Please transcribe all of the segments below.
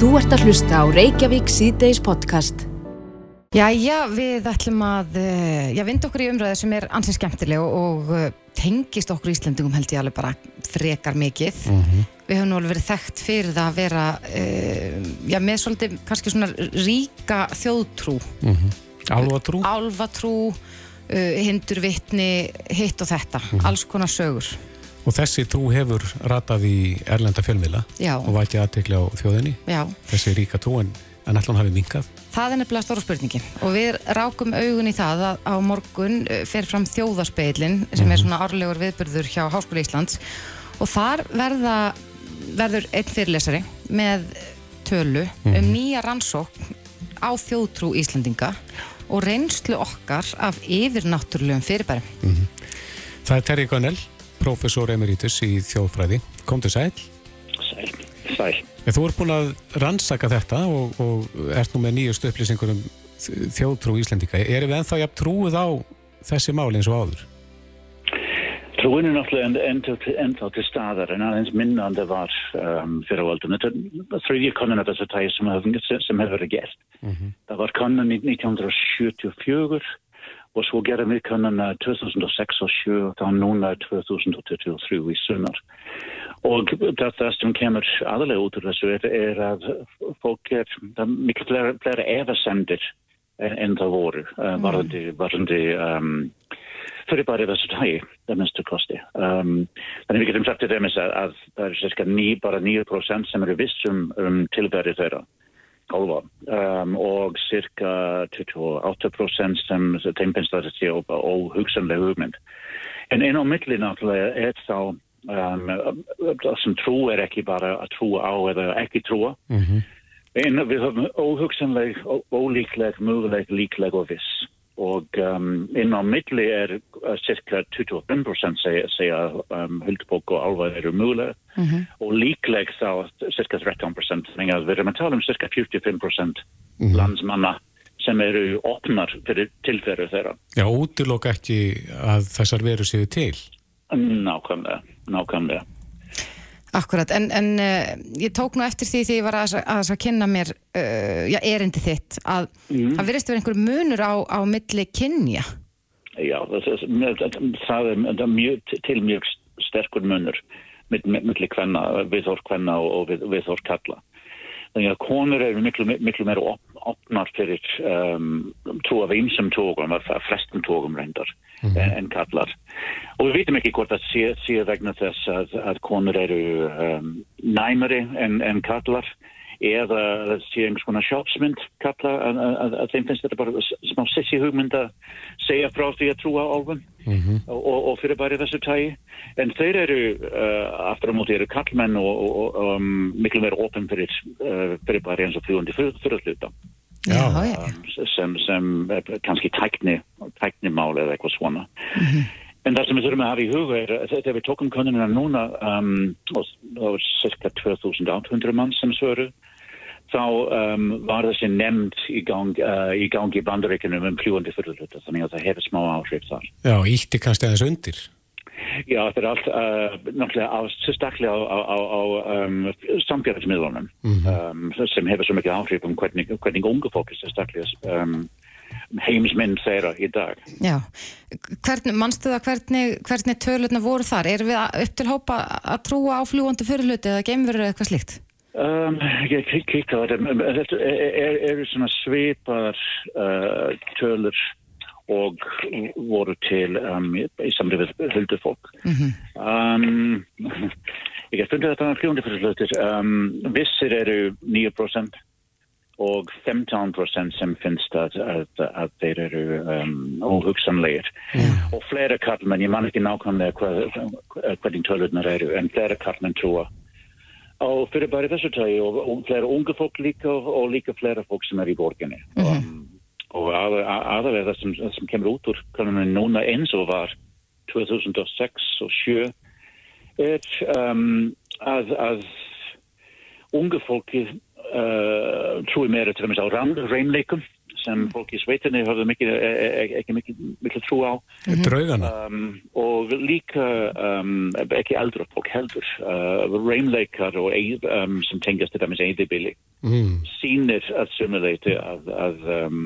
Þú ert að hlusta á Reykjavík síðdeis podcast. Jæja, við ætlum að uh, já, vinda okkur í umræðu sem er ansið skemmtileg og, og uh, tengist okkur Íslandingum held ég alveg bara frekar mikið. Við höfum nú alveg verið þekkt fyrir það að vera uh, já, með svolítið kannski svona ríka þjóðtrú, Álfatrú? álfatrú, uh, hindurvitni, hitt og þetta, alls konar sögur. Og þessi trú hefur ratað í erlenda fjölmiðla Já. og vakið aðtekli á þjóðinni. Já, Þessi ríka trú en, en ætla hún hafi minkað. það er nefnilega stóra spurningin og við rákum augun í það að á morgun uh, fer fram þjóðaspeilin sem er svona árlegur viðburður hjá Háskóli Íslands og þar verða, verður einn fyrirlesari með tölu um nýja rannsókn á þjóðtrú Íslandinga og reynslu okkar af yfirnáttúrulegum fyrirbærum. Það er Terri Gunnell, professor emeritus í þjóðfræði. Komdu sæl. Sæl, sæl. En Þú ert búin að rannsaka þetta og, og ert nú með nýjust upplýsingur um þjóðtrú Íslendinga. Erum við ennþá jafn trúið á þessi mál eins og áður? Trúin er náttúrulega en- ennþá til, til staðar en aðeins minna en það var um, fyrir völdum. Þetta er þriðja konan af þessu tægi sem, hef- sem hefur verið gert. Það var konan í 1974 og svo gerum við konan 2006 og 7 og þá núna 2023 í sumar. Og það, sem kemur aðalega út úr þessu er, er að fólk er, miklu fleira, efasendir en, en það voru uh, varðandi, varðandi um, fyrir bara þessu tægi, það minnstu kosti. Um, þannig við getum sagt til dæmis að, að það er cirka ný, bara 9% sem eru viss um, um tilverið þeirra. Álfa. Um, og cirka 28% sem þeim finnst að þetta sé óhugsanlega hugmynd. En einn á milli náttúrulega er þá um, það sem trú er ekki bara að trúa á eða ekki trúa. En við höfum óhugsanleg, ó- ólíkleg, möguleg, líkleg og viss. Og um, inn á milli er uh, cirka 25% segja, segja um, huldbók og álfa eru möguleg og líkleg þá cirka 13%. Þannig að við erum að tala um cirka 45% landsmanna sem eru opnar fyrir tilferðu þeirra. Já, útiloka ekki að þessar veru séu til. Nákvæmlega, nákvæmlega. Akkurat, en, en uh, ég tók nú eftir því því ég var að, að, að kynna mér uh, já, erindi þitt að það verðist vera einhver munur á, á milli kynja. Já, það, er það mjög, til mjög sterkur munur millir kvenna, viðhór kvenna og, og við, viðhór kalla. Þannig að konur eru miklu, miklu meira op, opnar fyrir um, trú af einsum tókum, af flestum tókum reyndar en, en kallar. Og við vitum ekki hvort að sé, sé vegna þess að, að konur eru um, næmari en, en kallar eða að sé einhvers konar sjálfsmynd kalla að, að, að þeim finnst þetta bara smá sissi hugmynd að segja frá því að trúa álfum og, og fyrir bara þessu tægi en þeir eru uh, aftur á móti eru kallmenn og, og, og um, miklu meira opinn fyrir, uh, fyrir bara eins og fljúandi fyrirluta já. um, sem, sem kannski tækni, tæknimál eða eitthvað svona. En það sem við þurfum að hafa í huga er að þegar við tókum konunina núna um, og það var cirka 2800 mann sem svöru þá um, var þessi nefnd í gang, uh, í gang í bandaríkunum um fljúandi fyrirluta þannig að það hefur smá áhrif þar. Já, ítti kannski aðeins undir. Já, þetta er allt uh, náttúrulega á, sérstaklega á, á, á, um, samfélagsmiðlunum um, sem hefur svo mikið áhrif um hvernig, hvernig ungu fólki sérstaklega um, heimsmynd þeirra í dag. Já, hvernig, manstu það hvernig, hvernig tölurna voru þar? Erum við upp til hópa að trúa á fljúandi fyrirluti eða geimverur eða eitthvað slíkt? Um, ég kik- kíkta á þetta, þetta er, er, eru svona svipar uh, tölur og voru til um, í samri við huldufólk. um, ég hef fundið þetta fljóndi fyrir hlutir. Um, vissir eru 9% og 15% sem finnst að, að, að þeir eru um, óhugsanlegir. Og flera kallmenn, ég man ekki nákvæmlega hvað, hvernig tölurnar eru, en flera kallmenn trúa og fyrir bara þessu tægi og, og flera unga fólk líka og, og líka flera fólk sem er í borginni. Um, og að, að, aðalega það sem, sem kemur út úr kanunum núna eins og var 2006 og 7 er um, að, að unga fólki uh, trúi meira til dæmis á reynleikum sem fólk í sveitinni höfðu mikið, e, e, e, ekki mikið, mikið trú á. Draugana? um, og líka um, ekki eldra fólk heldur uh, reymleikar og eð, um, sem tengast til dæmis eðibili Mm. sýnir að sumuleiti að, að um,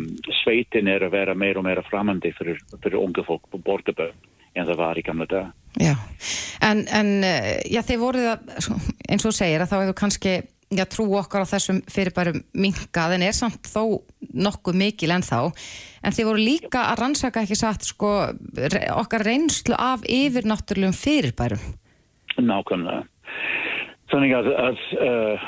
sveitin er að vera meira og meira framandi fyrir, fyrir unga fólk på borgarbö en það var í gamla dag Já, en, en eh, já, þeir voruð að, eins og þú segir að þá hefur kannski, já, trú okkar á þessum fyrirbærum minkað en er samt þó nokkuð mikil en þá en þeir voru líka að rannsaka ekki satt sko okkar reynslu af yfirnáttúrulegum fyrirbærum. Nákvæmlega. Þannig að, að uh,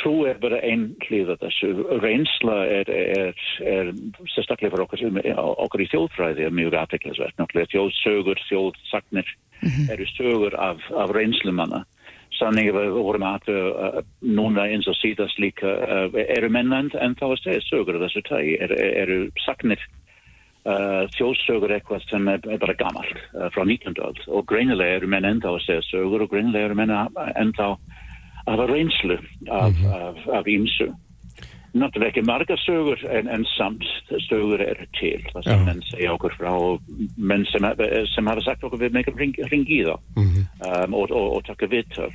trú er bara einn hlýða þessu. Reynsla er, er, er sérstaklega fyrir okkar, okkar í þjóðfræði er mjög náttúrulega þjóðsögur, þjóðsagnir eru sögur af, af reynslumanna Við vorum að núna eins og síðast líka uh, eru mennand en þá að segja sögur þessu tægi, eru, sagnir uh, þjóðsögur eitthvað sem er, er bara gamalt uh, frá 19. öld og greinilega eru menn enda að segja sögur og greinilega eru menn enda að hafa reynslu af, ímsu. Náttúrulega ekki marga sögur en, en samt sögur eru til það sem Já. menn segja okkur frá menn sem, sem hafa sagt okkur við ring, ringi í þá um, og, og, og taka viðtöl.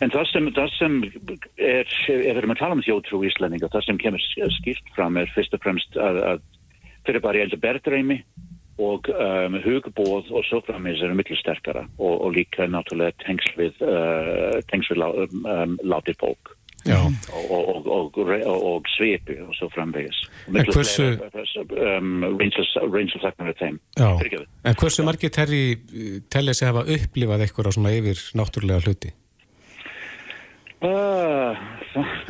En það sem, það sem er, ef við erum að tala um þjóðtrú íslendinga, það sem kemur skilt fram er fyrst og fremst að, að fyrir bara eldur berðreimi og um, hugbóð og svo framins eru miklu sterkara og, og líka náttúrulega tengsl við, uh, tengsl við lá, um, látið bók. Og, og, og, og, og svipi og svo framvegis. En hversu- Um, reynslusaknar af þeim. En hversu margir terri tellið sig hafa upplifað eitthvað á svona yfir náttúrulega hluti? Uh,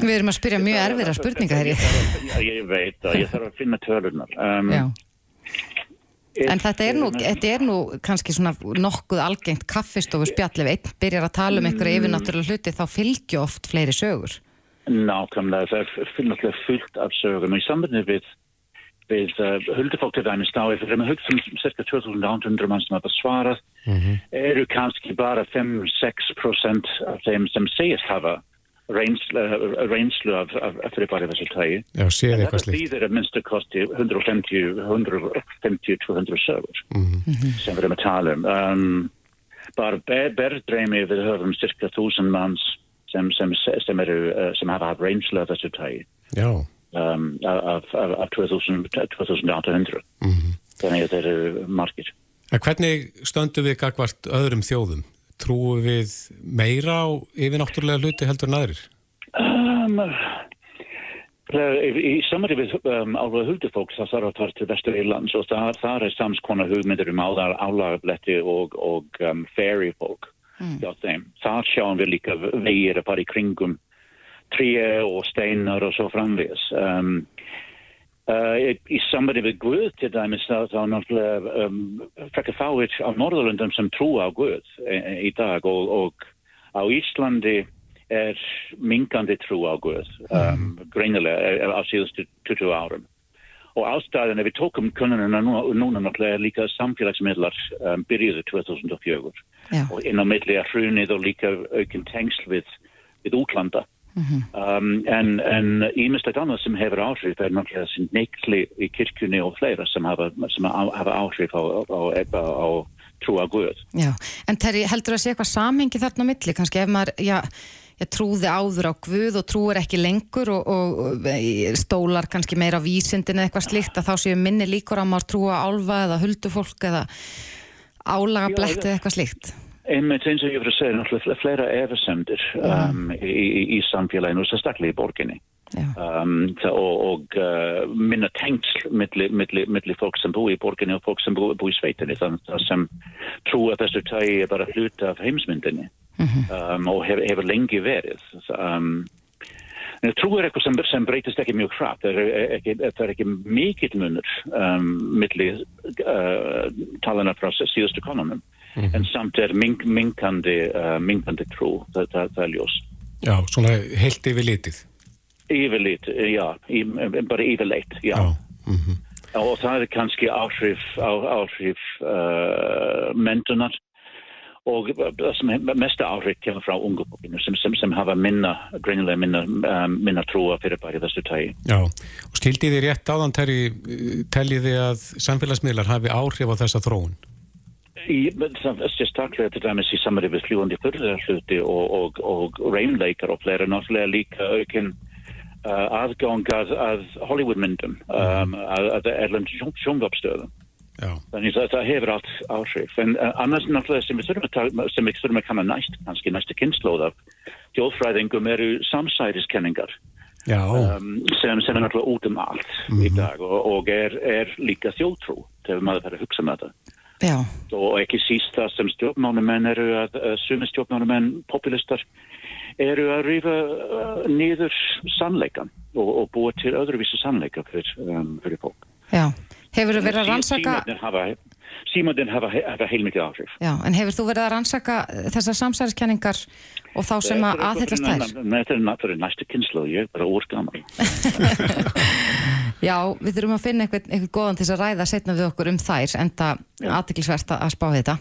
Við erum að spyrja mjög erfiðra spurninga hér Já, ég veit það, ég þarf að finna tölunar. Um, Já. En þetta er, nú, þetta er nú kannski svona nokkuð algengt kaffistofu spjall ef einn. Byrjar að tala um einhverja yfirnáttúrulega hluti þá fylgju oft fleiri sögur. Nákvæmlega, það er fyrirnáttúrulega fullt af sögum. Og í sambandi við, við uh, huldufólk til dæmis þá, ef við erum að hugsa um cirka 2800 mann sem hafa svarað, eru kannski bara 5-6% af þeim sem segist hafa reynslu, reynslu af, af, af fyrirbæri þessu tægi. Já, séð eitthvað Þetta slíkt. þýðir að minnstu kosti 150-200 sögur sem við erum að tala um. um bara ber, berðdreimi við höfum cirka þúsund manns sem, sem, sem, eru, uh, sem hafa haft reynslu af þessu tægi Já, um, af, af, af 2000, 2800. Þannig að þeir eru margir. en hvernig stöndum við gagvart öðrum þjóðum? Trúum við meira á yfir náttúrulega hluti heldur en aðrir? Um, í samari við um, álfa huldufólk það þarf að fara til vestur Írlands og það, það er samskona hugmyndir um álar álagabletti og, og um, fairy fólk þeim. Það sjáum við líka vegir að fara í kringum tríu og steinar og svo framvegis. Um, uh, í, í samari við Guð til dæmis þá, náttúrulega um, frekar fáið á Norðurlundum sem trú á Guð í, í dag og, og á Íslandi er minkandi trú á Guð um, greinilega eh, á síðustu 20 árum. Og ástæðan ef við tókum kunnunina núna, núna náttúrulega líka samfélagsmiðlar um, byrjuðu 2004 Já. og inn á milli að hrunið og líka aukinn tengsl við, við útlanda. Um, en, ímislegt annað sem hefur áhrif er náttúrulega þessi neikli í kirkjunni og fleira sem hafa, sem hafa áhrif á, á, á, á trú á Guð. Já, en Terri, heldur að sé eitthvað samhengi þarna á milli, kannski ef maður, já, ég trúði áður á Guð og trúir ekki lengur og, og, og stólar kannski meira á vísindin eða eitthvað slíkt að þá séu minni líkur að maður trúa á álfa eða huldufólk eða álaga Já, það- eða eitthvað slíkt. Einmitt eins og ég fyrir að segja, náttúrulega fleira efasemdir um, í, í, samfélaginu og sérstaklega í borginni. Um, það, og og uh, minna tengsl milli, milli, milli fólk sem búi í borginni og fólk sem búi, búi í sveitinni. Þannig að sem trú að þessu tægi er bara hluta af heimsmyndinni um, og hefur, hefur lengi verið. Um, en trú er eitthvað sem, sem breytist ekki mjög hratt. Það er ekki, ekki mikill munur um, milli uh, talana frá síðustu konunum. En samt er mink, minkandi, uh, minkandi trú, það, það, það er ljós. Já, svona heilt yfir litið. Yfirleitt, já, í, bara yfirleitt, já. Já. mhm. Og það er kannski áhrif, á, áhrif uh, mentunar og mesta áhrif kemur frá ungu fólkinu sem, sem, sem hafa minna, greinilega minna, um, minna trúa fyrir bæri þessu tægi. Já, og skildið þið rétt áðan teljið þið að samfélagsmiðlar hafi áhrif á þessa þróun? Í, sérstaklega til dæmis í samari við fljúandi fyrðarhluti og, og, og reynleikar og fleira náttúrulega líka aukinn uh, aðgang að, að Hollywoodmyndum, um, að, að erlend sjóngvapstöðum. Þannig að það hefur allt áhrif. En uh, annars náttúrulega sem við þurfum að, kanna næst, kannski næstu kynnslóð af þjóðfræðingum eru samsæriskenningar um, sem, sem er náttúrulega út um allt mm -hmm. í mhm. dag og, og er, er líka þjóðtrú þegar maður verður að hugsa með það. Já. Og ekki síst það sem stjórnmánumenn eru að, sumi stjórnmánumenn, populistar, eru að rýfa uh, nýður sannleikan og, og búa til öðruvísu sannleika fyrir, um, fyrir fólk. Já. Hefur þú verið að rannsaka... Símundin hafa, hafa heilmikið áhrif. Já, en hefur þú verið að rannsaka þessar samsæriskenningar og þá sem að aðhyllast þær? Þetta er náttúrulega næstu kynslu og ég er bara úr gaman. Já, við þurfum að finna einhvern, einhvern góðan til að ræða setna við okkur um þær, enda aðtiklisvert að spá þetta.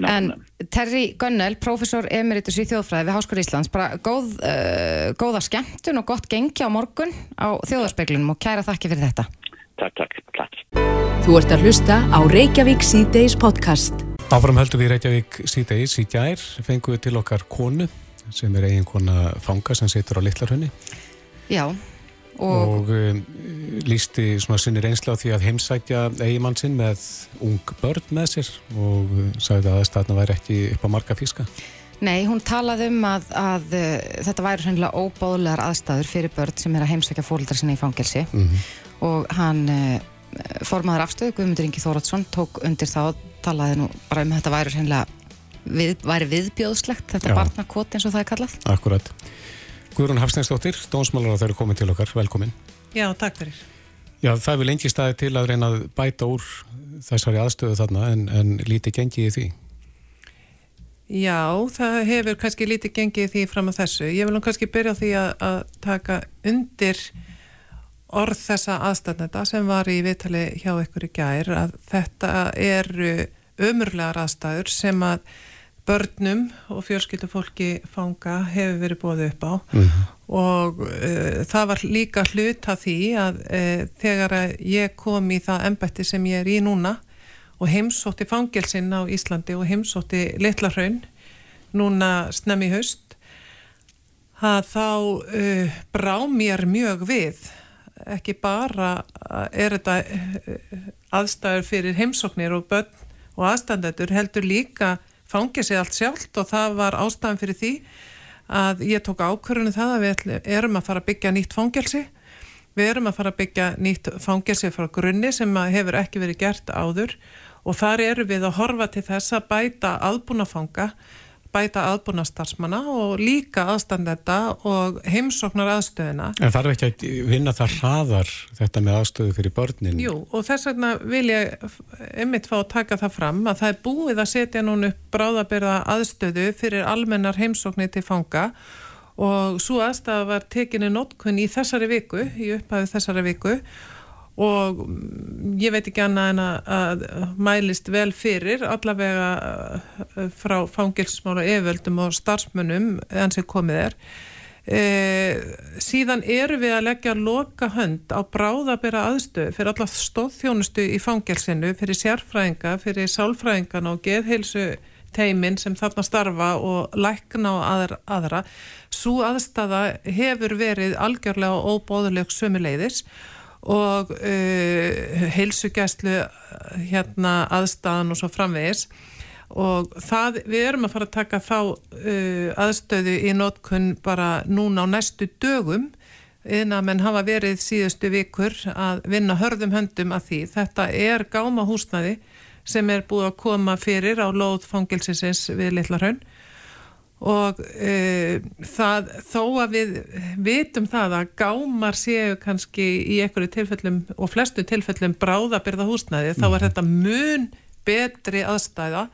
Ná, en Terri Gönnel, professor emeritus í þjóðfræði við Háskóri Íslands, bara góð, uh, góða skemmtun og gott gengi á morgun á þjóðarspeiklunum og kæra þakki fyrir þetta. Takk, takk, takk. Þú ert að hlusta á Reykjavík C-Days podcast. Áfram höldum við Reykjavík C-Days í gær, fengum við til okkar konu sem er eigin kona fanga sem situr á Littlarhönni. Já. Og, og um, lísti svona sinni reynsla á því að heimsækja eigimann sinn með ung börn með sér og uh, sagði að staðna væri ekki upp á marga físka. Nei, hún talaði um að, að uh, þetta væri hreinlega óbáðlegar aðstæður fyrir börn sem er að heimsækja fólkdrar sinni í fangelsi mm -hmm og hann eh, formaður afstöðu, Guðmundur Ingi Þóratsson tók undir þá og talaði nú bara um að þetta væri við, væri viðbjóðslegt, þetta barnakot eins og það er kallað. Akkurat. Guðrún Hafsnæsdóttir, dónsmálar á þeirra komið til okkar, velkomin. Já, takk fyrir. Já, það er vel engi staði til að reyna að bæta úr þessari aðstöðu þarna en, en lítið gengið í því. Já, það hefur kannski lítið gengið í því fram að þessu. Ég vil nú kannski byrja á því að, að taka undir orð þessa aðstæðnenda sem var í viðtali hjá ykkur í gær að þetta eru ömurlegar aðstæður sem að börnum og fjölskyldufólki fanga hefur verið bóðið upp á mm -hmm. og uh, það var líka hlut að því að uh, þegar að ég kom í það ennbætti sem ég er í núna og heimsótti fangelsinn á Íslandi og heimsótti Littlarhaun núna snemmi haust að þá uh, brá mér mjög við ekki bara er þetta eh, aðstæður fyrir heimsóknir og börn og aðstandendur heldur líka fangið sér allt sjálft og það var ástæðan fyrir því að ég tók ákvörðinu það að við erum að fara að byggja nýtt fangelsi. Við erum að fara að byggja nýtt fangelsi frá grunni sem hefur ekki verið gert áður og þar eru við að horfa til þess að bæta aðbúna fanga bæta aðbúnastarsmanna og líka aðstandenda og heimsoknar aðstöðina. En þarf ekki að vinna það hraðar þetta með aðstöðu fyrir börnin? Jú, og þess vegna vil ég einmitt fá að taka það fram að það er búið að setja núna upp bráðabyrða aðstöðu fyrir almennar heimsokni til fanga og svo aðstæða var tekinni nótkunn í þessari viku, í upphæðu þessari viku og ég veit ekki annað en að, mælist vel fyrir allavega eh, frá fangilsmála yfirvöldum og starfsmunum enn sem komið er e, síðan eru við að leggja loka hönd á bráðabera aðstöð fyrir alla stóðþjónustu í fangilsinu, fyrir sérfræðinga fyrir sálfræðingan og geðheilsu teimin sem þarna starfa og lækna og aðra, aðra. svo aðstafa hefur verið algjörlega óbóðuleg sömuleiðis og uh, heilsugjæslu hérna aðstæðan og svo framvegis og það, við erum að fara að taka þá uh, aðstöðu í nótkunn bara núna á næstu dögum en að menn hafa verið síðustu vikur að vinna hörðum höndum að því. Þetta er gáma húsnaði sem er búið að koma fyrir á lóð fangilsins við Littlarhaun og e, það, þó að við vitum það að gámar séu kannski í einhverju tilfellum og flestu tilfellum bráðabyrða húsnæði þá er mhm. þetta mun betri aðstæða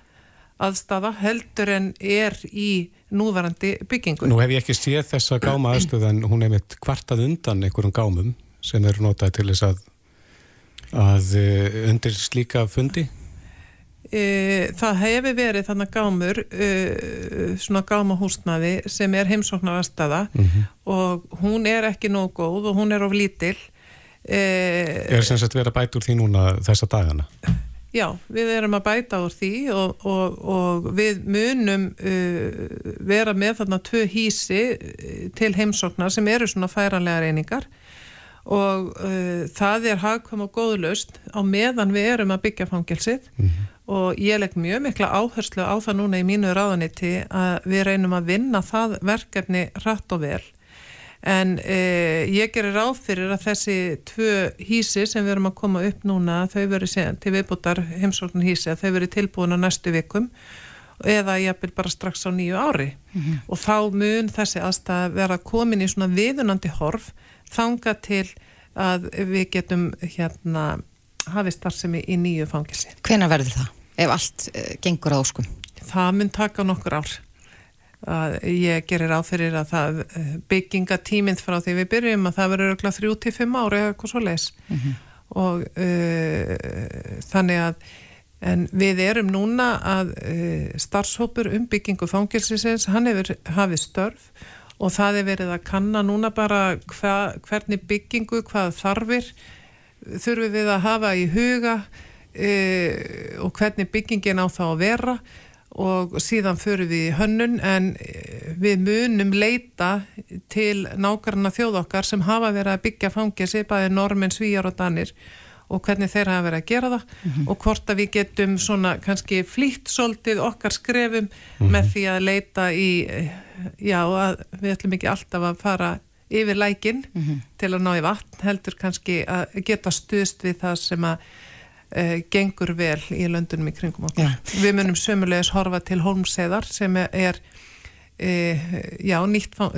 aðstæða heldur en er í núvarandi byggingu. Nú hef ég ekki séð þessa gáma aðstöð en hún er mitt kvartað undan einhverjum gámum sem eru notað til þess að, að e, undir slíka fundi E, það hefur verið þannig gámur e, svona gámahúsnaði sem er heimsóknar aðstæða mm -hmm. og hún er ekki nóg góð og hún er of lítil e, Er sem sagt verið að bæta úr því núna þessa dagana? Já, við erum að bæta úr því og, og, og við munum uh, vera með þarna tvö hísi til heimsóknar sem eru svona færanlega reyningar og uh, það er hagkvæm og góðlust á meðan við erum að byggja fangelsið. Mm -hmm. og ég legg mjög mikla áherslu á það núna í mínu ráðaniti að við reynum að vinna það verkefni rætt og vel. En uh, ég gerir ráð fyrir að þessi tvö hísi sem við erum að koma upp núna þau verið til viðbútar heimsókn hísi að þau verið tilbúin á næstu vikum eða ég vil bara strax á nýju ári mm -hmm. og þá mun þessi aðstæða vera komin í svona viðunandi horf þanga til að við getum hérna hafið starfsemi í nýju fangilsi. Hvena verður það ef allt uh, gengur á óskum? Það mun taka nokkur ár. Að ég gerir áfyrir að það eh, bygginga tíminn frá því við byrjum að það verður öll að þrjú til fimm ári eða eitthvað svo leis mm -hmm. og uh, þannig að en við erum núna að uh, starfshópur um byggingu fangilsisins, hann hefur hafið störf og það er verið að kanna núna bara hva, hvernig byggingu, hvað þarfir þurfum við að hafa í huga e, og hvernig byggingin á þá að vera. Og síðan förum við í hönnun en e, við munum leita til nákvæmna þjóðokkar sem hafa verið að byggja fangesi bæði normin, svíjar og danir og hvernig þeir hafa verið að gera það mm -hmm. og hvort að við getum svona kannski flýtt svolítið okkar skrefum mm -hmm. með því að leita í já að við ætlum ekki alltaf að fara yfir lækin mm -hmm. til að ná í vatn heldur kannski að geta stuðst við það sem að uh, gengur vel í löndunum í kringum okkur. Ja. Við munum sömulegis horfa til Holmseðar sem er E, já,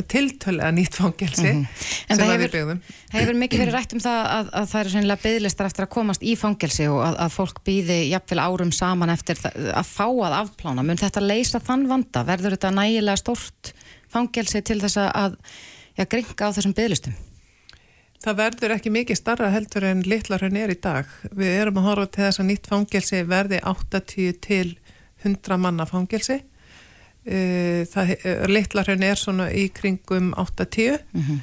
tiltölega nýtt fangelsi mm -hmm. en það hefur, hefur mikið verið rætt um það að, að það eru sennilega bygglistar eftir að komast í fangelsi og að, að fólk býði jafnvel árum saman eftir að fá að afplána. Mun þetta leysa þann vanda? Verður þetta nægilega stort fangelsi til þess að ja, gringa á þessum bygglistum Það verður ekki mikið starra heldur en litlarhönn er í dag. Við erum að horfa til þess að nýtt fangelsi verði 80 til 100 manna fangelsi. Eh, það, eh, litlarhraun er svona í kringum 8-10 mm -hmm.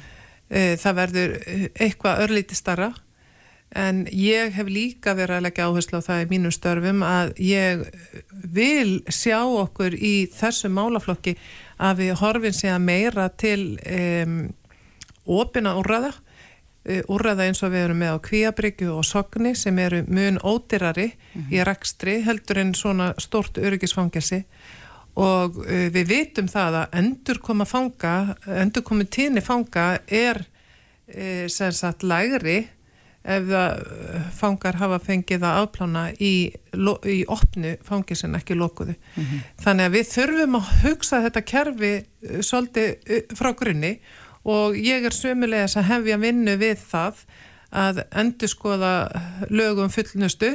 það verður eitthvað örlíti starra en ég hef líka verið að leggja áherslu á það í mínum störfum að ég vil sjá okkur í þessu málaflokki að við horfum sér meira til um, opina úrraða úrraða eins og við erum með á kvíabryggju og sogni sem eru mun ódyrari mm -hmm. í rekstri heldur en svona stort öryggisfangelsi og uh, við vitum það að endur koma fanga, endur komið tíni fanga er uh, sem sagt lægri ef það uh, fangar hafa fengið að afplána í, í opnu fangi sem ekki lokuðu. Mm -hmm. Þannig að við þurfum að hugsa þetta kerfi uh, svolítið uh, frá grunni og ég er sömulegis að hefja vinnu við það að endur skoða lögum fullnustu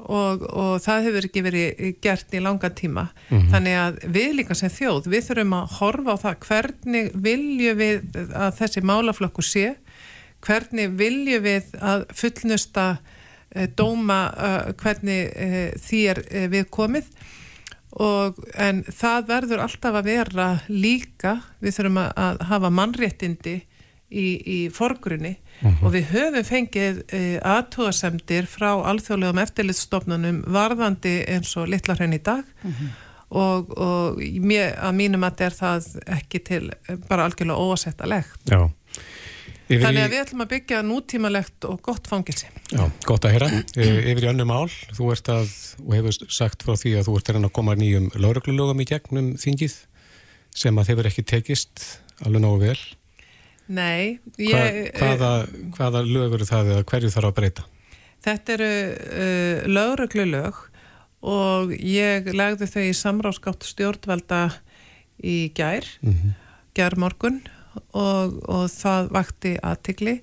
og, og það hefur ekki verið gert í langa tíma. Mm -hmm. þannig að við líka sem þjóð við þurfum að horfa á það hvernig viljum við að þessi málaflokku sé? Hvernig viljum við að fullnusta e, dóma e, hvernig e, því er við komið? Og en það verður alltaf að vera líka við þurfum að hafa mannréttindi í, í forgrunni mm -hmm. og við höfum fengið e, aðtóðasemdir frá alþjóðlegum eftirlitstofnunum varðandi eins og litlarhenn í dag mm -hmm. og, og mér, að mínum að þetta er það ekki til bara algjörlega óasettalegt. Já. Yfir Þannig að við ætlum að byggja nútímalegt og gott fangilsi. Já, gott að heyra. Yfir í önnu mál, þú ert að, og hefur sagt frá því að þú ert að koma nýjum lauruglulögum í gegnum þingið sem að þeir verið ekki tekist alveg náðu vel. Nei. Ég, Hva, hvaða, hvaða lög eru það eða hverju þarf að breyta? Þetta eru uh, lögreglu lög og ég legði þau í samráðskátt stjórnvalda í gær, mm -hmm. gær morgun og, og það vakti aðtikli.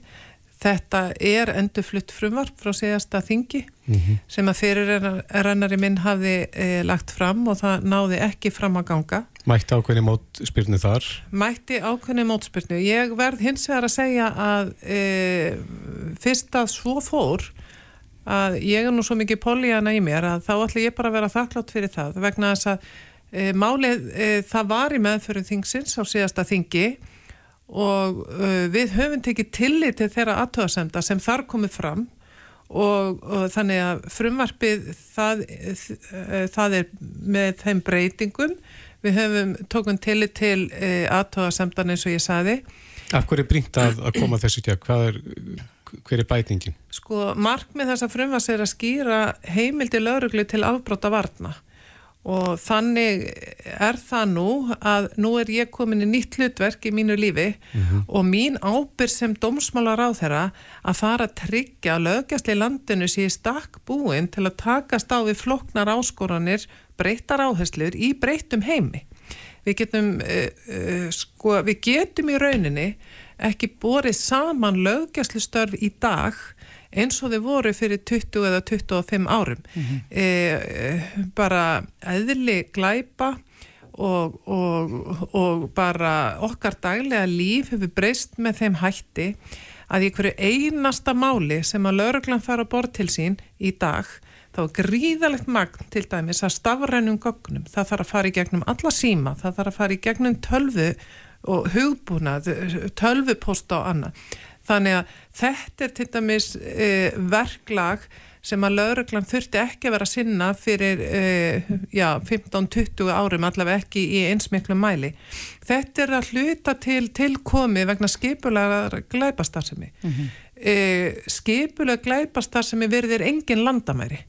Þetta er endurflutt frumvarp frá síðasta þingi mm -hmm. sem að fyrir rennari minn hafði e, lagt fram og það náði ekki fram að ganga. Mætti ákveðni mótspyrnu þar? Mætti ákveðni mótspyrnu. Ég verð hins vegar að segja að e, fyrst að svo fór að ég er nú svo mikið políana í mér að þá ætla ég bara að vera þakklátt fyrir það vegna þess að e, málið e, það var í meðförum þingsins á síðasta þingi og e, við höfum tekið tillit til þeirra aðtöðasemda sem þar komið fram og, og þannig að frumvarpið það, e, það er með þeim breytingum við höfum tókun tillit til e, aðtöðasemdan eins og ég saði Af hverju er brínt að, að koma þessu tjá? Hvað er hver er bætingin? Sko, markmið þessa frumvars er að skýra heimildi lauruglu til afbróta varna og þannig er það nú að nú er ég komin í nýtt hlutverk í mínu lífi mm -hmm. og mín ábyrg sem domsmálar á þeirra að fara að tryggja lögjastli landinu sé stakk búin til að takast á við floknar áskoranir breytar áherslur í breytum heimi. Við getum, uh, uh, sko, við getum í rauninni ekki borið saman löggjæslustörf í dag eins og þau voru fyrir 20 eða 25 árum mm -hmm. e, bara eðli glæpa og, og, og bara okkar daglega líf hefur breyst með þeim hætti að í hverju einasta máli sem að lauruglan fara að borð til sín í dag þá er gríðalegt magn til dæmis að stafrænum gognum, það þarf að fara í gegnum alla síma, það þarf að fara í gegnum tölvu og hugbúnað, tölvupost og annað. Þannig að þetta er til dæmis e, verklag sem að lauruglan þurfti ekki að vera að sinna fyrir e, 15-20 árum allavega ekki í einsmiklu mæli. Þetta er að hluta til tilkomi vegna skipulega glæpastarsemi. Mm -hmm. e, skipulega glæpastarsemi verðir engin landamæri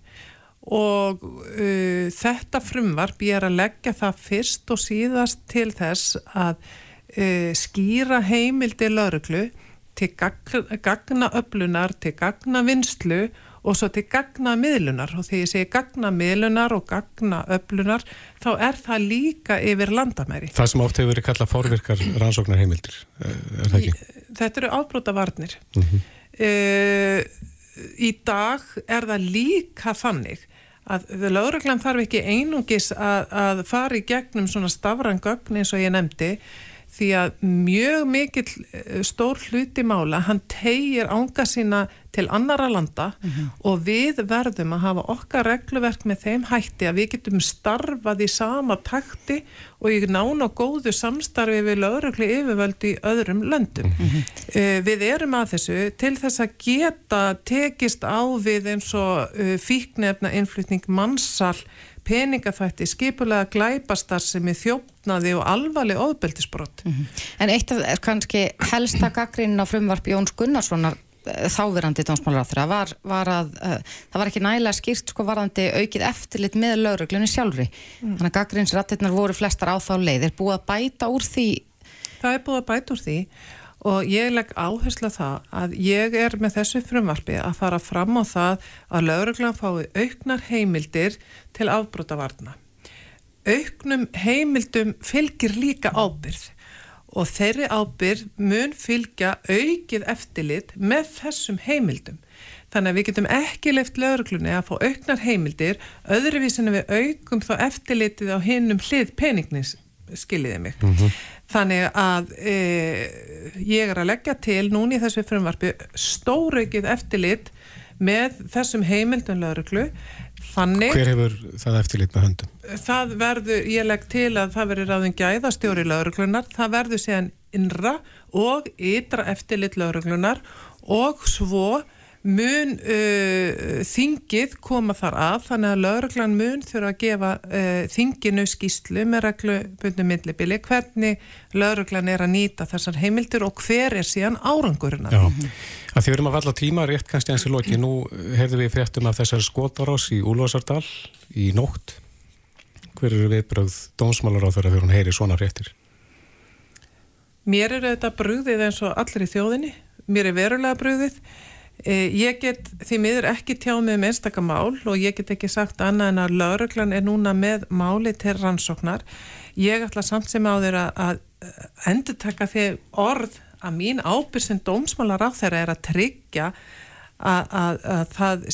og uh, þetta frumvarp ég er að leggja það fyrst og síðast til þess að uh, skýra heimildi lauruglu til gagna öflunar, til gagna vinslu og svo til gagna miðlunar og þegar ég segi gagna miðlunar og gagna öflunar þá er það líka yfir landamæri. Það sem átt hefur verið kallað fórvirkar rannsóknar heimildir, er það ekki? Þetta eru ábróta varnir. Mm -hmm. uh, í dag er það líka þannig að lauruglan þarf ekki einungis að, að fara í gegnum svona stafrangögn eins og ég nefndi því að mjög mikill eh, stór hluti mála, hann tegir ánga sína til annara landa mm -hmm. og við verðum að hafa okkar regluverk með þeim hætti að við getum starfað í sama takti og í nána góðu samstarfi við laurugli yfirvöldi í öðrum löndum. Mm -hmm. uh, við erum að þessu til þess að geta tekist á við eins og uh, fíknefna innflytning mannsal peningafætti, skipulega glæpastar sem er þjófnaði og alvarleg óðbeldisbrott. Mm -hmm. En eitt af kannski helsta gaggrinn á frumvarp Jóns Gunnarssonar eh, þáverandi dómsmálaráþra var, var að uh, það var ekki nægilega skýrt sko varandi aukið eftirlit með lauruglunni sjálfri. Mm. Þannig að gaggrinnsrættirnar voru flestar á þá leið. Er búið að bæta úr því? Það er búið að bæta úr því og ég legg áherslu að það að ég er með þessu frumvarfi að fara fram á það að lauruglan fái auknar heimildir til afbrótavarna. Auknum heimildum fylgir líka ábyrð og þeirri ábyrð mun fylgja aukið eftirlit með þessum heimildum. Þannig að við getum ekki leift lauruglunni að fá auknar heimildir öðruvísinu við aukum þá eftirlitið á hinnum hlið peningnis, skiljiði mig. Mm -hmm. Þannig að e, ég er að leggja til núni í þessu frumvarfi stóraukið eftirlit með þessum heimildun lauruglu. Þannig, Hver hefur það eftirlit með höndum? Það verður, ég legg til að það verður ráðin gæðastjóri lauruglunar, það verður séðan innra og ytra eftirlit lauruglunar og svo mun uh, þingið koma þar að þannig að lauruglan mun þurfa að gefa uh, þinginu skýslu með reglubundu millibili hvernig lauruglan er að nýta þessar heimildir og hver er síðan árangurinn Já, að því við erum að valla tíma rétt kannski eins og loki, nú heyrðum við fréttum af þessar skotarás í Úlvarsardal í nótt. Hver eru viðbröð dónsmálar á þeirra þegar hún heyri svona fréttir? Mér er þetta brúðið eins og allir í þjóðinni. Mér er verulega brúðið ég get því miður ekki tjáð með um einstakamál og ég get ekki sagt annað en að lauruglan er núna með máli til rannsóknar. Ég ætla samt sem á þeirra að endur taka því orð að mín ábyrg sem dómsmálar á þeirra er að tryggja að, að, að það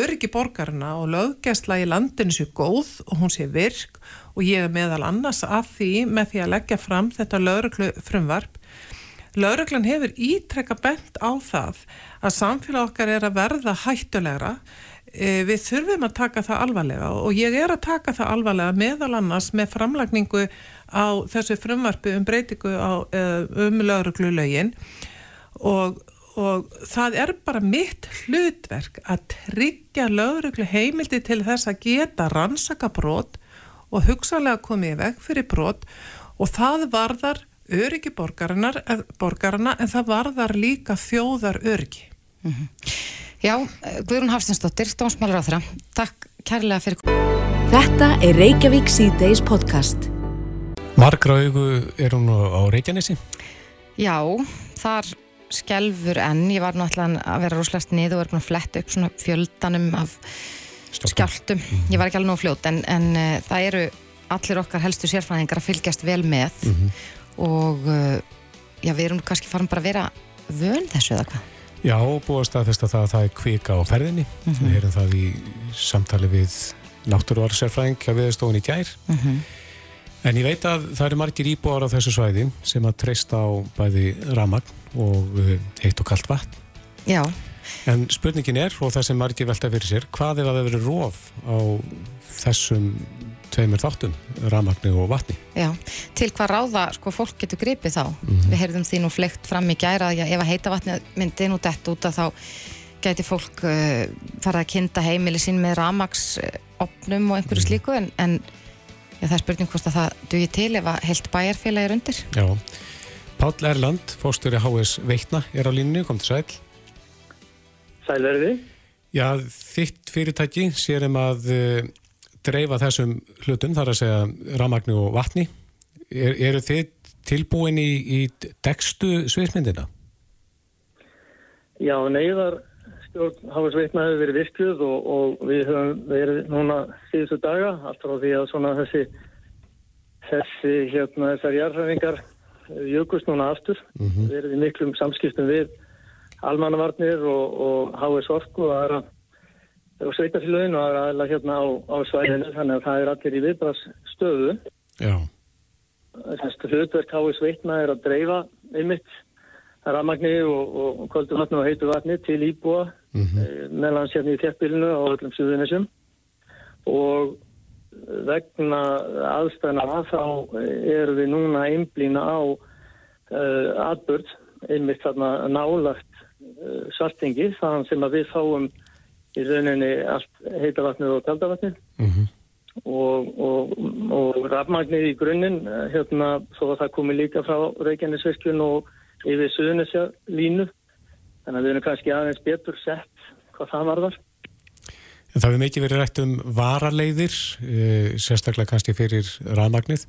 öryggi borgarna og löggæsla í landinu sé góð og hún sé virk og ég er meðal annars að því með því að leggja fram þetta lauruglu frumvarp Lauruglan hefur ítrekka bent á það að samfélag okkar er að verða hættulegra. E, við þurfum að taka það alvarlega og ég er að taka það alvarlega meðal annars með framlagningu á þessu frumvarfi um breytingu á, e, um lauruglulögin og og það er bara mitt hlutverk að tryggja lögreglu heimildi til þess að geta rannsaka brot og hugsalega komið í veg fyrir brot. Og það varðar öryggi borgarna en það varðar líka þjóðar öryggi. Mm -hmm. Já, Guðrún Hafstinsdóttir, Dómsmálur á þeirra, takk kærlega fyrir... Þetta er Reykjavík C-Days podcast. Margra augu er hún á Reykjanesi? Já, þar skelfur enn, ég var náttúrulega að vera rosalast niður og er búin að fletta upp svona fjöldanum af Stoppum. skjáltum mm. ég var ekki alveg nóg fljótt en, en uh, það eru allir okkar helstu sérfræðingar að fylgjast vel með mm -hmm. Og uh, já, við erum kannski farin bara að vera vön þessu eða hvað Já, búast að þess að það, það er kvika á ferðinni mm -hmm. við erum það í samtali við náttúruvarsérfræðing hjá viðstofun í gær -hmm. En ég veit að það eru margir íbúar á þessu svæði sem að treysta á bæði ramagn og eh, heitt og kallt vatn. Já. En spurningin er, og það sem margir velta fyrir sér, hvað er að það verið róf á þessum tveimur þáttum, ramagni og vatni? Já, til hvað ráða sko fólk getur gripið þá. Mm -hmm. Við heyrðum því nú flegt fram í gæra að ef að heita vatni myndi nú dett út að þá geti fólk uh, farið að kynnta heimili sín með ramagsopnum og einhverju mm -hmm. slíku en, en Já, það er spurning hvort að það dugir til ef að heilt bæjarfélag er undir. Já. Páll Erland, fórstöri HS Veitna, er á línu, kom til sæl. Sælverði. Já, þitt fyrirtæki sér um að uh, dreifa þessum hlutum, þar að segja ramagnu og vatni. Er, eru þið tilbúin í, í dekstu sviðsmyndina? Já, neyðar stjórn Háas Veitna hefur verið virkuð og, og við höfum verið núna síðustu daga alltaf á því að svona þessi þessi hérna þessar jarðhæfingar jökust núna aftur mm -hmm. erum í miklum samskiptum við almannavarnir og, og Háas Orku og aðra og sveitafélagin og aðra hérna á, á svæðinu þannig að það er allir í viðbrast stöðu Já. Þessu hlutverk Háas Veitna er að dreifa einmitt ramagni og, og kvöldu vatni og heitu vatni til íbúa mm -hmm. meðan sérni í þjættbílinu á öllum suðunisum og vegna aðstæðna að þá erum við núna einblýna á uh, atbörd einmitt þarna nálagt uh, svartingi þann sem að við fáum í rauninni allt heita vatni og kalda vatni mm -hmm. og, og, og rafmagnir í grunninn hérna þó að það komi líka frá Reykjanesvirkjun og yfir suðunisja línu þannig að við erum kannski aðeins betur sett hvað það varðar. En það hefur mikið verið rætt um varaleiðir, eh, sérstaklega kannski fyrir rafmagnið.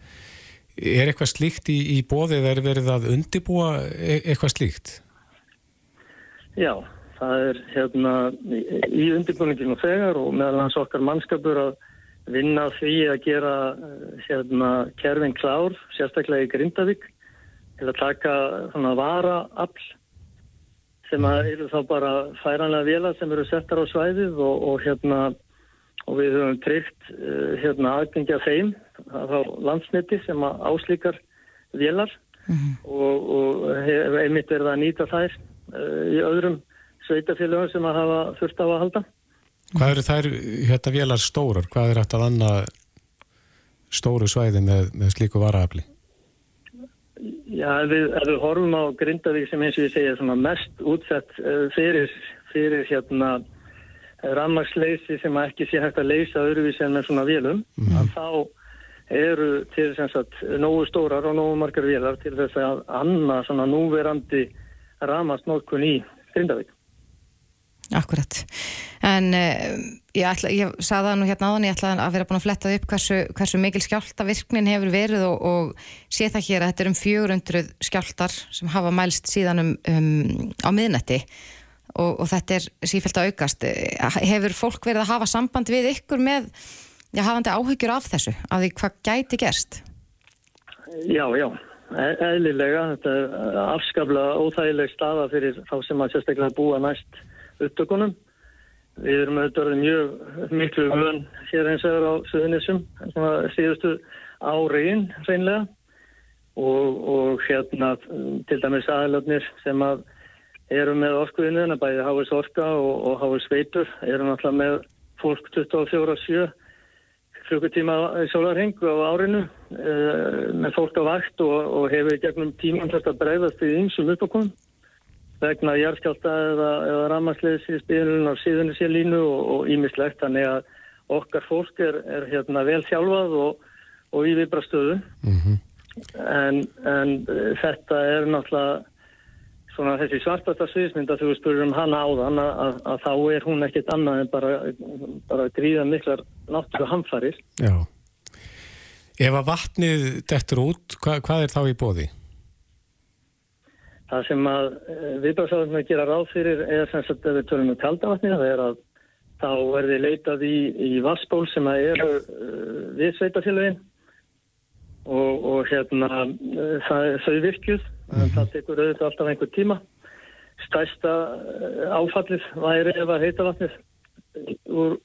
Er eitthvað slíkt í, í bóðið er verið að undibúa e eitthvað slíkt? Já, það er hérna í undibúninginu þegar og meðal hans okkar mannskapur að vinna því að gera hérna kerfin klár, sérstaklega í Grindavík til að taka svona varaafl sem að eru þá bara færanlega vila sem eru settar á svæðið og, og hérna og við höfum tryggt uh, hérna aðgengja þeim á landsniti sem að áslíkar vilar mm -hmm. og, og einmitt er það að nýta þær uh, í öðrum sveitafélagum sem að hafa þurft á að halda. Hvað eru þær hérna vilar stórar? Hvað er hægt að vanna stóru svæði með, með slíku varaafli? Já, ef við, ef við horfum á Grindavík sem eins og ég segja mest útsett uh, fyrir, fyrir hérna rammarsleysi sem ekki sé hægt að leysa öðruvísi en með svona vélum mm. þá eru til þess að nógu stórar og nógu margar vélar til þess að anna svona núverandi rammarsnótkun í Grindavík. Akkurat. En uh, ég, ætla, ég saði það nú hérna áðan, ég ætla að vera búin að fletta upp hversu, hversu mikil skjáltavirknin hefur verið og, og sé það hér að þetta er um 400 skjáltar sem hafa mælst síðan um, um, á miðnetti og, og þetta er sífælt að aukast. Hefur fólk verið að hafa samband við ykkur með, já, hafandi áhyggjur af þessu, af því hvað gæti gerst? Já, já. E, eðlilega, þetta er afskafla óþægileg staða fyrir þá sem að sérstaklega búa næst upptökunum. Við erum auðvitað mjög miklu vön hér eins og á Suðunissum, síðustu áriðin reynlega og, og hérna til dæmis aðlöfnir sem að eru með orkuðinu, bæði Háis Orka og, og Háis Veitur, eru náttúrulega með fólk 24-7 klukkutíma sólarheng á árinu uh, með fólk á vakt og, og hefur gegnum tíman þess að breyðast í einsum uppákomum vegna járskjálta eða, eða ramarsliðs í spilunum á síðunni sér línu og ímislegt þannig að okkar fólk er, er hérna vel sjálfað og, og í viðbrastöðu mm -hmm. en, en þetta er náttúrulega svona þessi svartasta sviðsmynd að þú spurur um hana á þann að, að, að þá er hún ekkert annað en bara, bara gríða miklar náttúrulega hamfarir Já Ef að vatnið dettur út, hva, hvað er þá í bóði? Það sem að eh, viðbráðsáðum að gera ráð fyrir er sem sagt að við tölum um kaldavatni það er að þá verði leitað í, í vassból sem að eru uh, við sveitafélagin og, og hérna uh, það, þau virkjuð mm -hmm. það tekur auðvitað alltaf einhver tíma stæsta áfallið væri ef að heita vatnið úr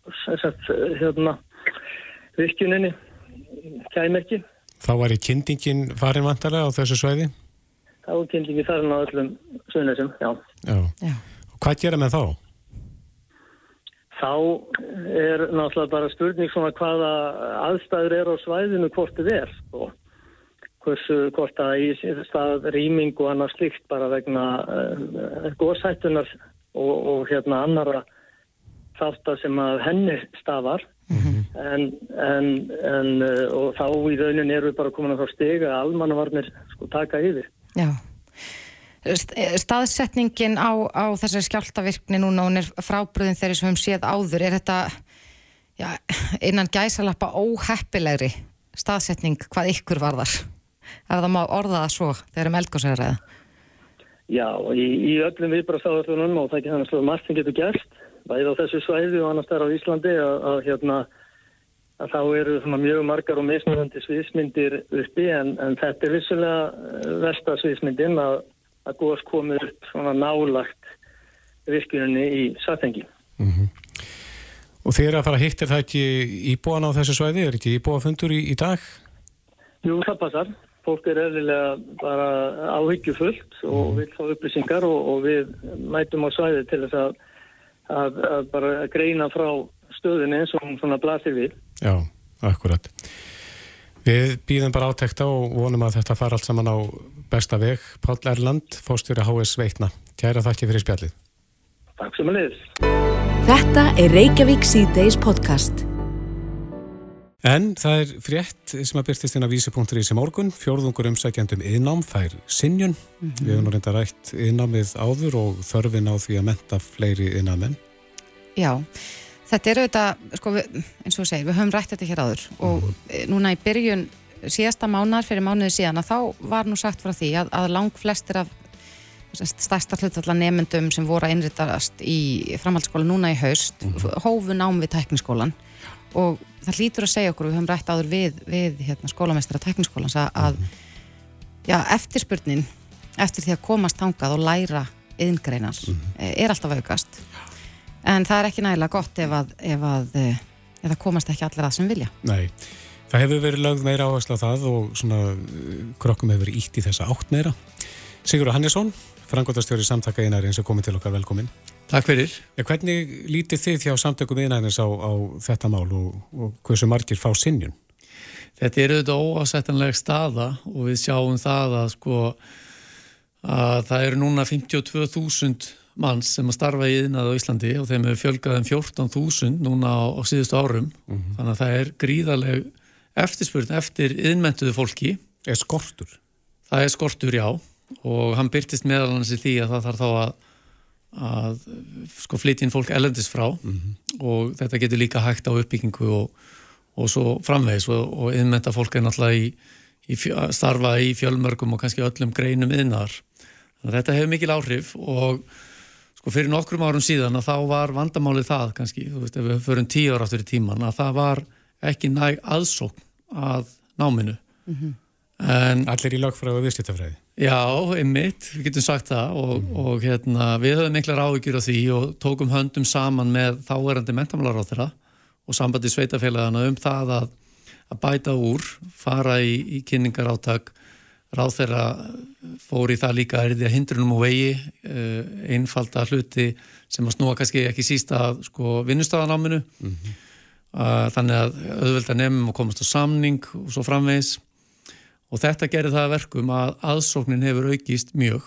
sagt, hérna virkjuninni kæm ekki Þá var í kyndingin farin vantarlega á þessu sveiði? Þá er kyndingin farin á öllum sveiðnæsum, já. já Já Og hvað gera með þá? Þá er náttúrulega bara spurning svona hvaða aðstæður er á svæðinu hvort þið er og hversu hvort að í stað rýming og annars slikt bara vegna uh, góðsættunar og, og hérna annara þáttar sem að henni stafar mm -hmm. en, en, en uh, og þá í raunin eru við bara komin að þá stiga að almannavarnir sko taka yfir. Já. Staðsetningin á, á þessari skjáltavirkni núna hún er frábröðin þeirri sem við séð áður. Er þetta já, innan gæsalappa óheppilegri staðsetning hvað ykkur varðar? Er það má orða það svo þegar um eldgóðsæðaræða Já, í, í öllum viðbrastafðarunum og það ekki þannig að margt sem getur gert bæðið á þessu svæði og annars þar á Íslandi að, að hérna að þá eru mjög margar og mismunandi sviðsmyndir uppi en, en þetta er vissulega eh, versta sviðsmyndin að að góðs komið upp svona nálagt virkuninni í sattengi. Mm -hmm. Og þeir að fara að hittir það ekki íbúan á þessu svæði? Er ekki íbúafundur í, í dag? Jú, það passar. Fólk er eðlilega bara áhyggjufullt og mm. vil fá upplýsingar og, og við mætum á svæði til þess að, að, að bara greina frá stöðinni eins og svona blasir við. Já, akkurat. Við býðum bara átækta og vonum að þetta fara allt saman á besta veg. Pál Erland, fóstjóri HS Veitna. Kæra þakki fyrir spjallið. Takk sem að liðs. Þetta er Reykjavík C-Days podcast. En það er frétt sem að byrtist inn á vísi.ri sem morgun. Fjórðungur umsækjandum yðnám fær sinjun. Mm -hmm. Við hefum nú reynda rætt yðnámið áður og þörfin á því að menta fleiri yðnámen. Já, Þetta er auðvitað, sko, við, eins og við segjum, við höfum rætt þetta hér áður og mm. núna í byrjun síðasta mánar fyrir mánuði síðan að þá var nú sagt frá því að, að lang flestir af stærsta hlutvallar nefndum sem voru að innritast í framhaldsskóla núna í haust mm. hófu nám við tekniskólan og það lítur að segja okkur, við höfum rætt áður við, við hérna, skólamestara tekniskólans að, að mhm. já, eftirspurnin eftir því að komast tangað og læra yðingreinar mm. er alltaf aukast en það er ekki nægilega gott ef að, ef að eh, ef það komast ekki allir að sem vilja. Nei, það hefur verið lögð meira áherslu á það og svona eh, krokkum hefur verið ítt í þessa átt meira. Sigurður Hannesson, frangotastjóri samtaka einarins er komið til okkar. Velkomin Takk fyrir. Ja, Hvernig lítið þið hjá samtökum einarins á, á þetta mál og, og hversu margir fá sinjun? Þetta er auðvitað óásættanleg staða og við sjáum það að sko að það eru núna 52.000 manns sem að starfa í yðnað á Íslandi og þeim hefur fjölgað um 14.000 núna á, á síðustu árum mm -hmm. þannig að það er gríðarleg eftirspurn eftir yðnmentuðu fólki Er skortur? Það er skortur, já og hann byrtist meðal hans í því að það þarf þá að, að sko flytjinn fólk elendis frá mm -hmm. og þetta getur líka hægt á uppbyggingu og, og svo framvegs og, og yðnmenta fólk er náttúrulega í, í fjö, starfa í fjölmörgum og kannski öllum greinum yðnar þetta hefur mikil áhrif og sko fyrir nokkrum árum síðan að þá var vandamálið það kannski, þú veist, ef við förum tíu ára áttur í tíman, að það var ekki næg aðsókn að náminu mm -hmm. en, Allir í lagfræðu og viðskiptafræði Já, einmitt, við getum sagt það og, mm -hmm. og hérna, við höfum miklar áhyggjur á því og tókum höndum saman með þáerandi mentamálar á þeirra og sambandi sveitafélagana um það að, að bæta úr, fara í, í kynningar áttak ráð þeirra fór í það líka að hindrunum og vegi uh, einfalda hluti sem að snúa kannski ekki sísta sko, vinnustafanáminu mm -hmm. þannig að auðvelda nefnum og komast á samning og svo framvegis. Og þetta gerir það verkum að aðsóknin hefur aukist mjög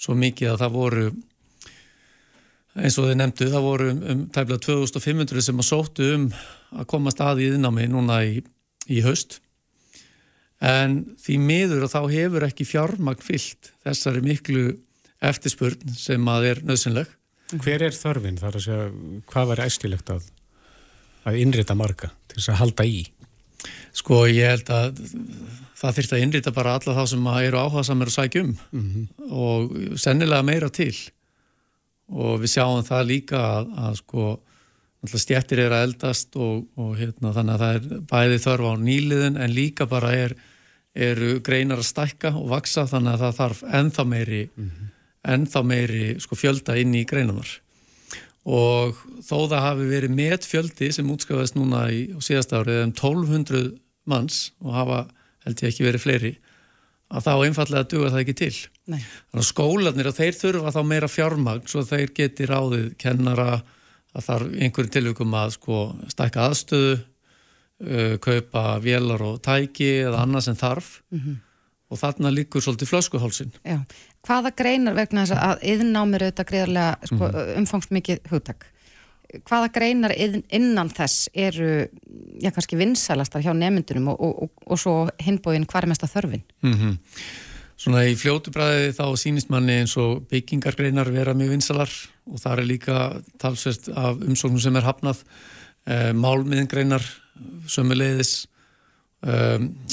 svo mikið að það voru eins og þið nefndu, það voru um, um tæmlega 2500 sem að sóttu um að komast að í þinnámi núna í, í haust en því miður og þá hefur ekki fjármagn fyllt þessari miklu eftirspurn sem að er nöðsynleg Hver er þörfin? Þar að segja hvað var æskilegt að, að innrita marga til þess að halda í? Sko ég held að það þurft að innrita bara alla þá sem eru áhuga samar að sækja um. Mm -hmm. og sennilega meira til. Og við sjáum það líka að, að sko stjættir er að eldast og, og hérna, þannig að það er bæði þörf á nýliðin en líka bara er, eru greinar að stækka og vaksa þannig að það þarf ennþá meiri, mm -hmm. ennþá meiri sko, fjölda inn í greinanar og þó það hafi verið met fjöldi sem útskjáðast núna í síðast árið um 1200 manns og hafa held ég ekki verið fleiri að þá einfallega duga það ekki til. Nei. Þannig að skólanir að þeir þurfa þá meira fjármagn svo þeir geti ráðið kennara að þar einhverjum tilvíkum að sko stækka aðstöðu, uh, kaupa vélar og tæki eða annað sem þarf mm -hmm. og þarna líkur svolítið flöskuhálsin. Já. Hvaða greinar vegna þess að yðnámið auðvitað greiðarlega sko, mm -hmm. umfangsmikið hugtak? hvaða greinar innan þess eru, já kannski vinsælastar hjá nefndunum og, og, og, og svo hinbóin hvar er mest að þörfin? Mm -hmm. Svona í fljótubræði þá sínist manni eins og byggingargreinar vera mjög vinsælar og það er líka talsvert af umsóknum sem er hafnað, e, málmiðingreinar, sömuleiðis e,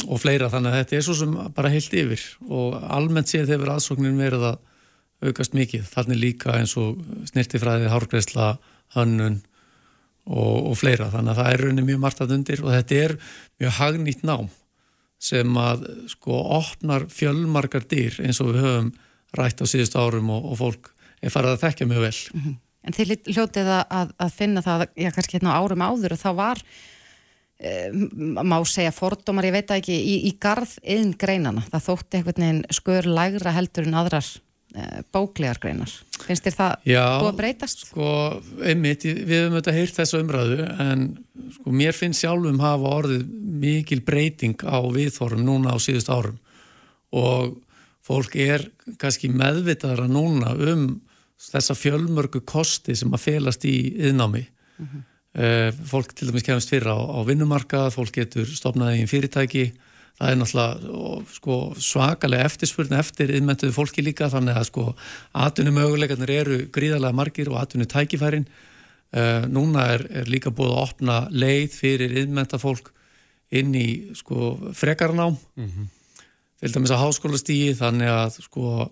og fleira. Þannig að þetta er svo sem bara heilt yfir. Og almennt séð hefur aðsóknin verið að aukast mikið, þannig líka eins og snirtifræði, hárgreisla hönnun og, og fleira. Þannig að það er rauninni mjög margt að undir. Og þetta er mjög hagnýtt nám sem að sko opnar fjölmarkar dýr eins og við höfum rætt á síðust árum og, og fólk er farið að þekka mjög vel. Mm -hmm. En þið hljótið að, að finna það, já kannski hérna árum áður og þá var má segja fordómar, ég veit ekki í, í garð einn greinana, það þótti einhvern veginn skör lægra heldur en aðrar Eh, bóklegar greinar. Finnst þér það búið að breytast? Já, sko, einmitt, við hefum auðvitað heyrt þessu umræðu en sko, mér finnst sjálfum hafa orðið mikil breyting á viðþórum núna á síðust árum og fólk er kannski meðvitaðara núna um þessa fjölmörgu kosti sem að felast í yðnámi. Mm -hmm. Fólk til dæmis kemast fyrir á, á vinnumarkað, fólk getur stopnaði í fyrirtæki. Það er náttúrulega sko, svakalega eftirspurn eftir innmynduðu fólki líka þannig að sko atvinnum möguleikarnir eru gríðarlega margir og atvinnu tækifærin uh, núna er, er líka búið að opna leið fyrir innmynda fólk inn í sko frekarnám mm -hmm. til dæmis að háskólastígi þannig að sko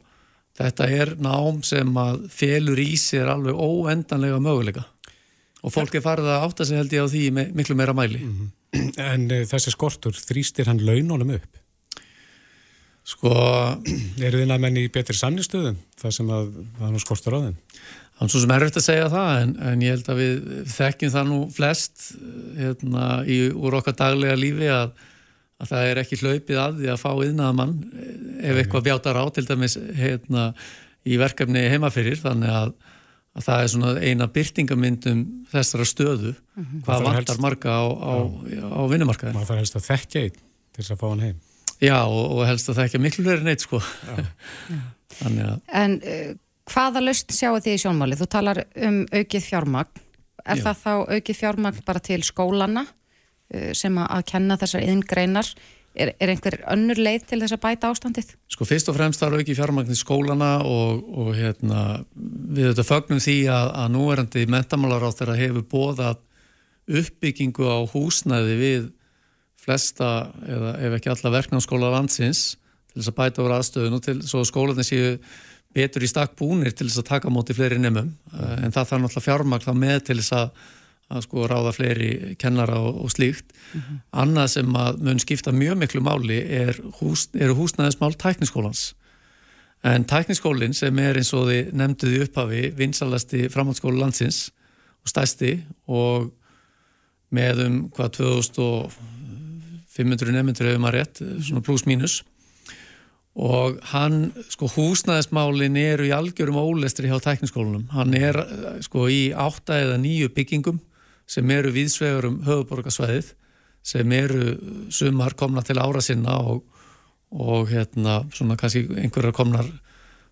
þetta er nám sem að felur í sér alveg óendanlega möguleika og fólk er farið að átta sig held ég á því miklu meira mæli mm -hmm. En uh, þessi skortur, þrýstir hann launónum upp? Sko... Eru þið næmenn í betri sannistöðum þar sem að er skortur á þeim? Er svo sem er verið að segja það en, en ég held að við þekkjum það nú flest hérna, í, úr okkar daglega lífi að, að það er ekki hlaupið að því að fá yðnaða mann ef eitthvað bjátar á til dæmis hérna, í verkefni heimafyrir þannig að að það er svona eina byrtingamyndum þessara stöðu mm -hmm. hvað vantar helst, marga á, á, á vinnumarkaðin. Það þarf helst að þekkja einn til þess að fá hann heim. Já og, og helst að þekkja miklu verið neitt sko. að... En uh, hvaða löst sjáu þið í sjónmáli? Þú talar um aukið fjármagn. Er Já. það þá aukið fjármagn bara til skólana uh, sem að kenna þessar yngreinar? Er, er einhver önnur leið til þess að bæta ástandið? Sko fyrst og fremst þarf ekki fjármagnir skólana og, og hérna, við þetta fögnum því að, að núverandi mentamálar á þeirra hefur bóðað uppbyggingu á húsnæði við flesta eða ef ekki alla verknámsskóla landsins til þess að bæta over aðstöðun og til svo skólanir séu betur í stakk búnir til þess að taka móti fleiri nefnum en það þarf náttúrulega fjármagn þá með til þess að að sko ráða fleiri kennara og, og slíkt. Mm -hmm. Annað sem að mun skipta mjög miklu máli er hús, húsnæðismál tækniskólans. En tækniskólinn sem er eins og þið nefnduði upphafi vinsalasti framhaldsskólu landsins og stæsti og með um hvað 2500 nefndur hefur maður rétt, svona pluss mínus og hann, sko húsnæðismálin eru í algjörum ólestri hjá tækniskólanum, hann er eh, sko í átta eða nýju byggingum sem eru viðsvegur um höfuborgarsvæðið sem eru sumar komna til ára sinna og, og hérna svona kannski einhverjar komnar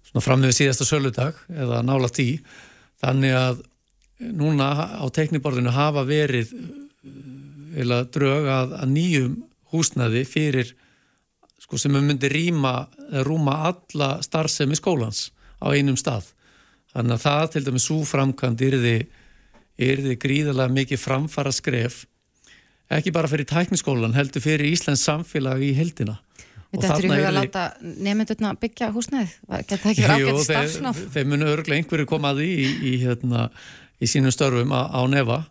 svona fram með síðasta söludag eða nála tí þannig að núna á tekniborðinu hafa verið eða drög að, að nýjum húsnaði fyrir sko, sem myndi rýma rúma alla starfsemi skólans á einum stað. Þannig að það til dæmis svo framkvæmd yrði, yrði gríðarlega mikið framfara skref ekki bara fyrir tækniskólan heldur fyrir Íslands samfélag í heldina Þetta er í huga að láta nefndurna byggja húsnæðið? Geta það ekki verið ágætt starfsnáð? Þeir, munu örglega einhverju komaði í, í, hérna, í sínum störfum á, á nefa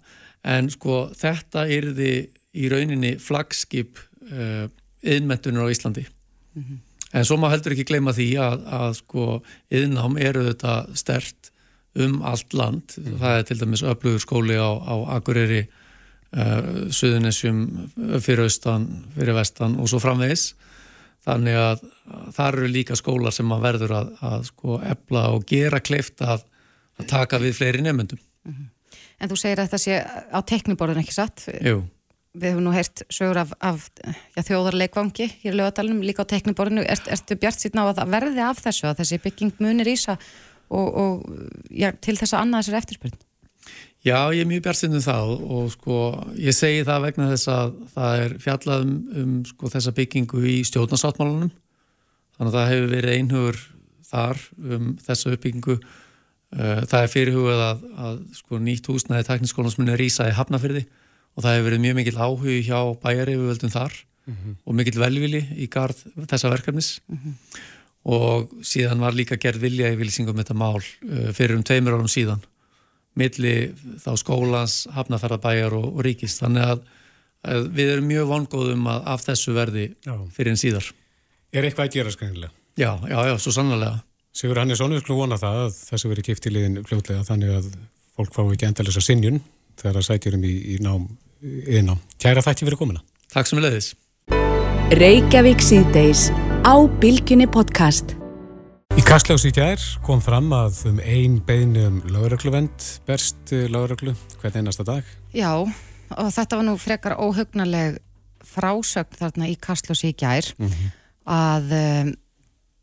en sko þetta yrði í rauninni flagskip uh, yðnmentunar á Íslandi mm -hmm. en svo má heldur ekki gleyma því að, að sko yðnám eru þetta stert um allt land. Mm það er til dæmis öflugur skóli á, á Akureyri uh, Suðunessjum fyrir austan, fyrir vestan og svo framvegis. Þannig að það eru líka skólar sem maður verður að, að sko ebla og gera kleift að, að taka við fleiri nefnendum mm -hmm. En þú segir að þetta sé á tekniborðin ekki satt? Jú. Við hefum nú heyrt sögur af, af já, þjóðarleikvangi hér í lögadalunum líka á tekniborinu er, ertu bjart síðan á að verði af þessu að þessi bygging munir ísa og, og já, til þess að annað þessar eftirspurn Já, ég er mjög bjart síðan um það og sko ég segi það vegna þess að það er fjallað um, um sko, þessa byggingu í stjórnarsáttmálunum þannig að það hefur verið einhugur þar um þessa uppbyggingu uh, það er fyrirhugað að, að sko, nýtt húsnaði tekniskólans munir ísa í Hafnafyrði og það hefur verið mjög mikill áhug hjá bæjari við völdum þar mm -hmm. og mikill velvili í gard þessa verkefnis mm -hmm. Og síðan var líka gerð vilja í vilsingum þetta mál uh, fyrir um tveimur árum síðan milli þá skólans, hafnaferðabæjar og, og ríkist þannig að, að við erum mjög vongóðum að af þessu verði já. fyrir en síðar Er eitthvað að gera skannilega? Já, já, já, svo sannlega Sigur Hannesson, við skulum vona það að þessu verið kipt í liðin fljótlega þannig að fólk fá ekki endalisa sinjun þegar það sætjurum í, í nám yðná. Kæra þætti fyrir komina. Takk sem leðis. Reykjavík síðdeis á Bilginni podcast. Í Kastljósi í gær kom fram að um ein beinu um laurugluvend berst lauruglu hvern einasta dag. Já, og þetta var nú frekar óhugnaleg frásögn þarna í Kastljósi í gær mm -hmm. að um,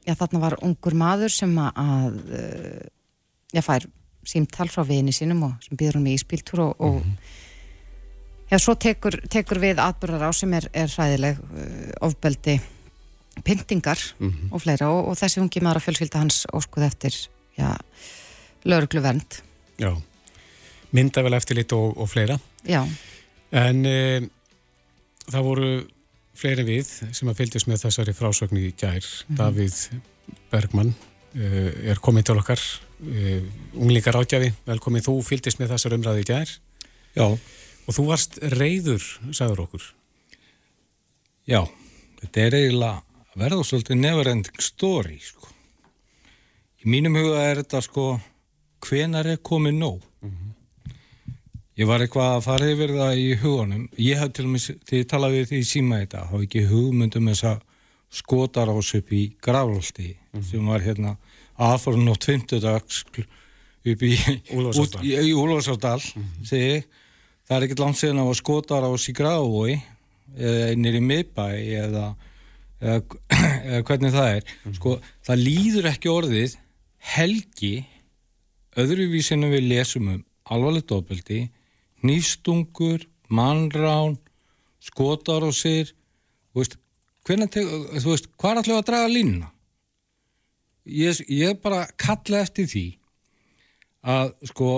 já, þarna var ungur maður sem að já, fær símtal frá vini sínum og sem býður um í spíltúr og, og mm -hmm Já, svo tekur, tekur við atbyrðar á sem er, er hræðileg uh, ofbeldi pyntingar mm -hmm. og fleira og, og þessi ungi maður að fjölskylda hans óskuð eftir já, lauruglu vernd. Já, myndavel eftir lit og, og fleira. Já. En e, það voru fleiri við sem að fylgjast með þessari frásögnu í gær. Mm -hmm. Davíð Bergmann e, er komið til okkar, e, unglingar átjafi, velkomið þú fylgjast með þessar umræði í gær. Já. Og þú varst reyður, sagður okkur. Já, þetta er eiginlega verða svolítið neverending story, sko. Í mínum huga er þetta, sko, hvenar er komið nóg? Mm -hmm. Ég var eitthvað að fara yfir það í hugunum. Ég haf til og með, þegar ég talaði við því í síma þetta, hafa ekki hugmyndum þess að skotar ás upp í Graflóldi, mm -hmm. sem var hérna aðforðun og tvimtudags upp í Úlfarsáldal, mm -hmm. segi ég það er ekkert langt síðan að skotar á Sigrái eða nýri miðbæ eða, eða, eða hvernig það er. Mm. sko, það líður ekki orðið helgi öðruvísinu við lesum um alvarlegt ofbeldi nýstungur, mannrán skotar á sér þú veist, veist hvað er alltaf að draga línuna? Ég, ég bara kalla eftir því að sko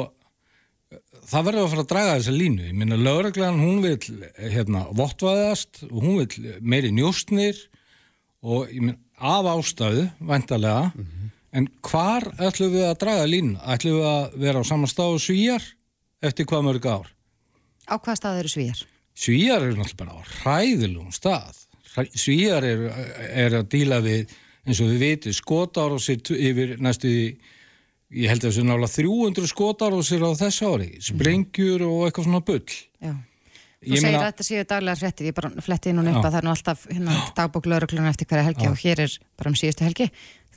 það verður að fara að draga þessa línu ég minna lögreglan, hún vil hérna, vottvæðast og hún vil meiri njóstnir og ég minna af ástæðu, vantarlega mm -hmm. en hvar ætlum við að draga línu? ætlum við að vera á saman stað og svíjar eftir hvað mörg ár? Á hvað stað eru svíjar? Svíjar eru náttúrulega bara á hræðilum stað svíjar eru er að díla við eins og við veitum skotar og sér yfir næstu í ég held að þessu nála 300 skotar á sér á þessu ári, sprengjur og eitthvað svona bull. Já, Þú segir að þetta séu daglega frettir, ég bara fletti inn og upp að það er nú alltaf hérna, dagbók lauruglunar eftir hverja helgi Já. og hér er bara um síðustu helgi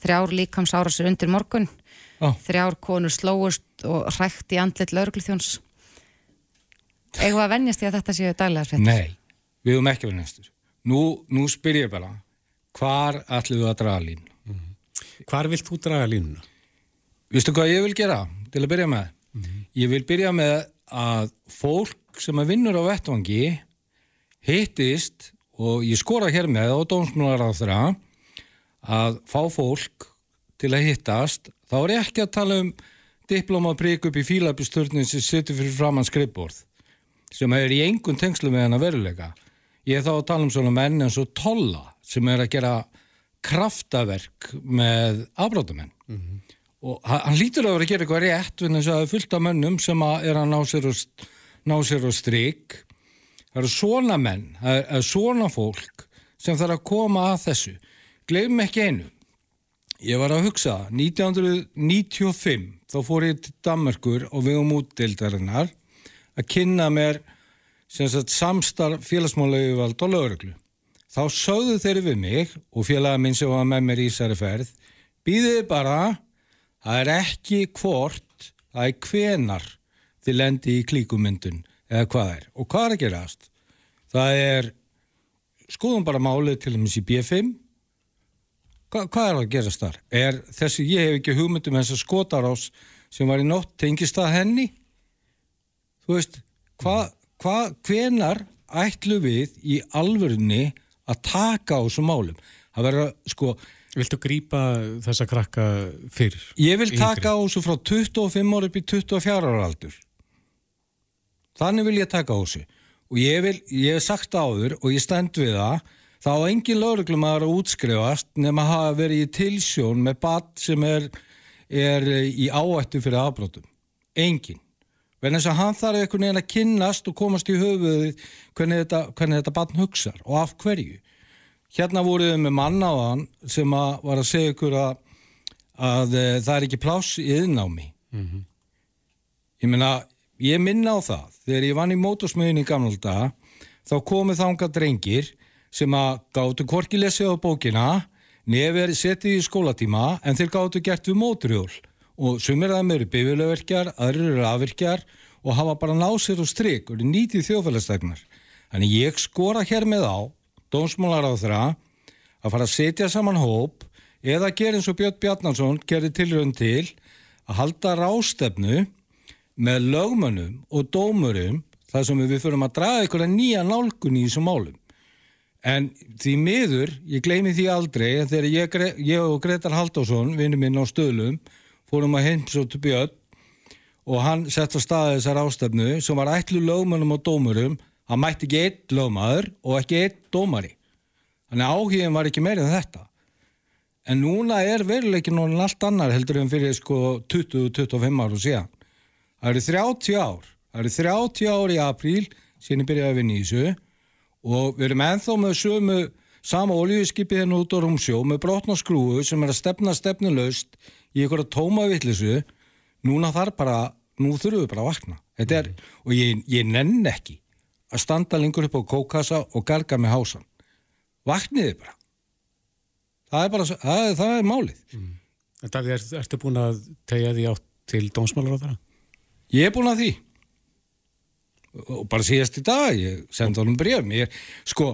þrjár líkams árasur undir morgun Já. þrjár konur slóust og hrækt í andlit laurugluþjóns Egu að vennjast því að þetta séu daglega frettir? Nei, við höfum ekki vennjast Nú, nú spyr ég bara hvar ætlum við að draga línu? Mm -hmm. Hvar vilt þú draga línuna? Vistu hvað ég vil gera til að byrja með? Mm -hmm. Ég vil byrja með að fólk sem að vinnur á vettvangi hittist og ég skora hér með á dómsmjólar á þeirra að fá fólk til að hittast þá er ég ekki að tala um diplomaprík upp í fílabisturnin sem setur fyrir framann skrippborð sem er í engun tengslu með henn að veruleika ég er þá að tala um svona menn eins og tolla sem er að gera kraftaverk með afbrótumenn mm -hmm. Og hann lítur að vera að gera eitthvað rétt en þess að það er fullt af mönnum sem er að ná sér og ná sér á stryk það eru svona menn það er svona fólk sem þarf að koma að þessu. Gleifum ekki einu. Ég var að hugsa 1995 þá fór ég til Danmarkur og við um útdeildarinnar að kynna mér sagt, samstar félagsmálauðvald og lögreglu. Þá sögðu þeirri við mig og félaga minn sem var með mér í þessari ferð býðiði bara það er ekki hvort það er hvenar þið lendi í klíkumyndun eða hvað er. Og hvað er að gerast? Það er, skoðum bara málið til dæmis í B5, Hva, hvað er að gerast þar? Er þessi, ég hef ekki hugmyndum þess að skotarás sem var í nótt tengist að henni? Þú veist, hvað, hva, hvenar ætlu við í alvörunni að taka á þessum málum? Það verður að, sko, Viltu grýpa þessa krakka fyrr? Ég vil taka á þessu frá 25 ára upp í 24 ára aldur. Þannig vil ég taka á þessu og ég, vil, ég hef sagt áður og ég stend við það þá er engin lauruglum að vera útskrifast nema að hafa verið í tilsjón með bat sem er, er í áættu fyrir afbrótum. Engin. Verðin þess að hann þarf einhvern veginn að kynnast og komast í höfuðið hvernig þetta, hvernig þetta batn hugsar og af hverju. Hérna voruð við með mannáðan sem að var að segja ykkur að, að, að það er ekki pláss í yðnámi. Mm -hmm. Ég minna, ég minna á það, þegar ég vann í mótorsmiðin í gamlalda, þá komið þánga drengir sem að gáttu korki lesið á bókina, nefnir setið í skólatíma, en þeir gáttu gert við móturjól. Og sumir af þeim eru bifilöverkjar, aðrir eru afvirkjar og hafa bara náð sér og stryk og nýtið þjóðfællastæknar. Þannig ég skora hér með á, dómsmálar á þeirra, að fara að setja saman hóp eða gera eins og Björn Bjarnarsson gerir tilrönd til að halda rástefnu með lögmönnum og dómurum þar sem við fyrir að draga einhverja nýja nálgun í þessum málum. En því miður, ég gleymi því aldrei, en þegar ég, ég og Gretar Haldásson, vinnu minn á stöðlum, fórum að heimsóttu Björn og hann sett á staði þessar ástefnu sem var ætlu lögmönnum og dómurum, hann mætti ekki eitt lögmaður og ekki eitt dómari. Þannig að áhugin var ekki meirinn þetta. En núna er veruleikin núna allt annar heldur en fyrir sko 20-25 áru síðan. Það eru 30 ár, það eru 30 ár í apríl síðan ég byrjaði að vinna í þessu og við erum enþá með sömu sama oljuskipið henn hérna út á Rúmsjó með brotna skrúu sem er að stefna stefnulegst í einhverja tóma vittlisu núna þarf bara, nú þurfum við bara að vakna þetta er, og ég, ég nenn ekki að standa lengur upp á kókassa og garga með hásan. Vakniði bara. Það er bara, það er, það er málið. Mm. Davíð, er, ertu búin að tegja því átt til dómsmálar á það? Ég er búin að því. Og bara síðast í dag ég sendi honum bref ég, sko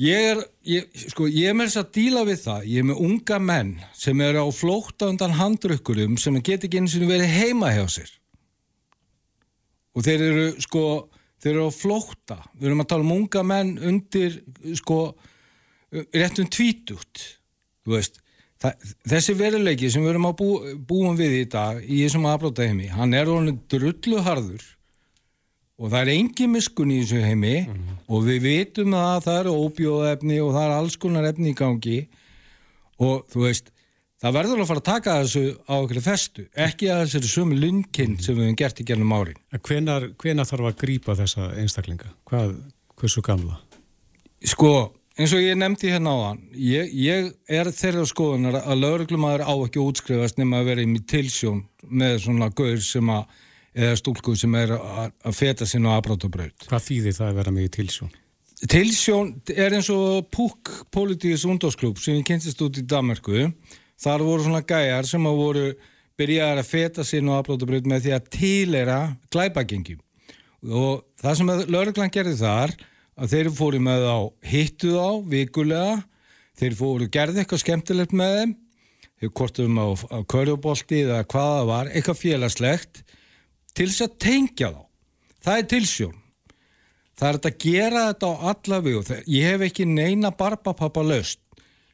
ég er ég, sko, ég er með þess að díla við það. Ég er með unga menn sem eru á flókta undan handrukkurum sem get ekki eins og verið heima hjá sér. Og þeir eru sko þeir eru á flókta við erum að tala um unga menn undir sko réttum tvítugt þessi veruleiki sem við erum að bú, búum við í dag í þessum afbróta heimi, hann er alveg drulluharður og það er engin miskun í þessu heimi mm -hmm. og við vitum að það eru óbjóðefni og það er alls konar efni í gangi og þú veist það verður að fara að taka þessu á okkur festu, ekki að þessu sumi lundkinn sem við hefum gert í gernum árin Hvenar, hvenar þarf að grýpa þessa einstaklinga? Hvað, hversu gamla? Sko eins og ég nefndi hérna á hann ég, ég er þeirra skoðunar að lauruglumæður á ekki útskrifast nema að vera í tilsjón með svona gaur sem að eða stúlku sem er að að feta sinna á afbrótabraut. Hvað þýðir það að vera með í tilsjón? Tilsjón er eins og Púk Politíus undásklub sem við kynntist út í Danmarku. Þar voru svona gæjar sem að voru byrjaðar að feta sinna á afbrótabraut með því að tilera glæpagengjum. Og það sem lögreglan gerði þar að þeir fóru með á hittu þá vikulega, þeir fóru gerði eitthvað skemmtilegt með þeim þeir kortum á, á körjubolti eða hvað það var, eitthvað félagslegt til þess að tengja þá. Það er tilsjón. Það er að gera þetta á alla við ég hef ekki neina barbapappa löst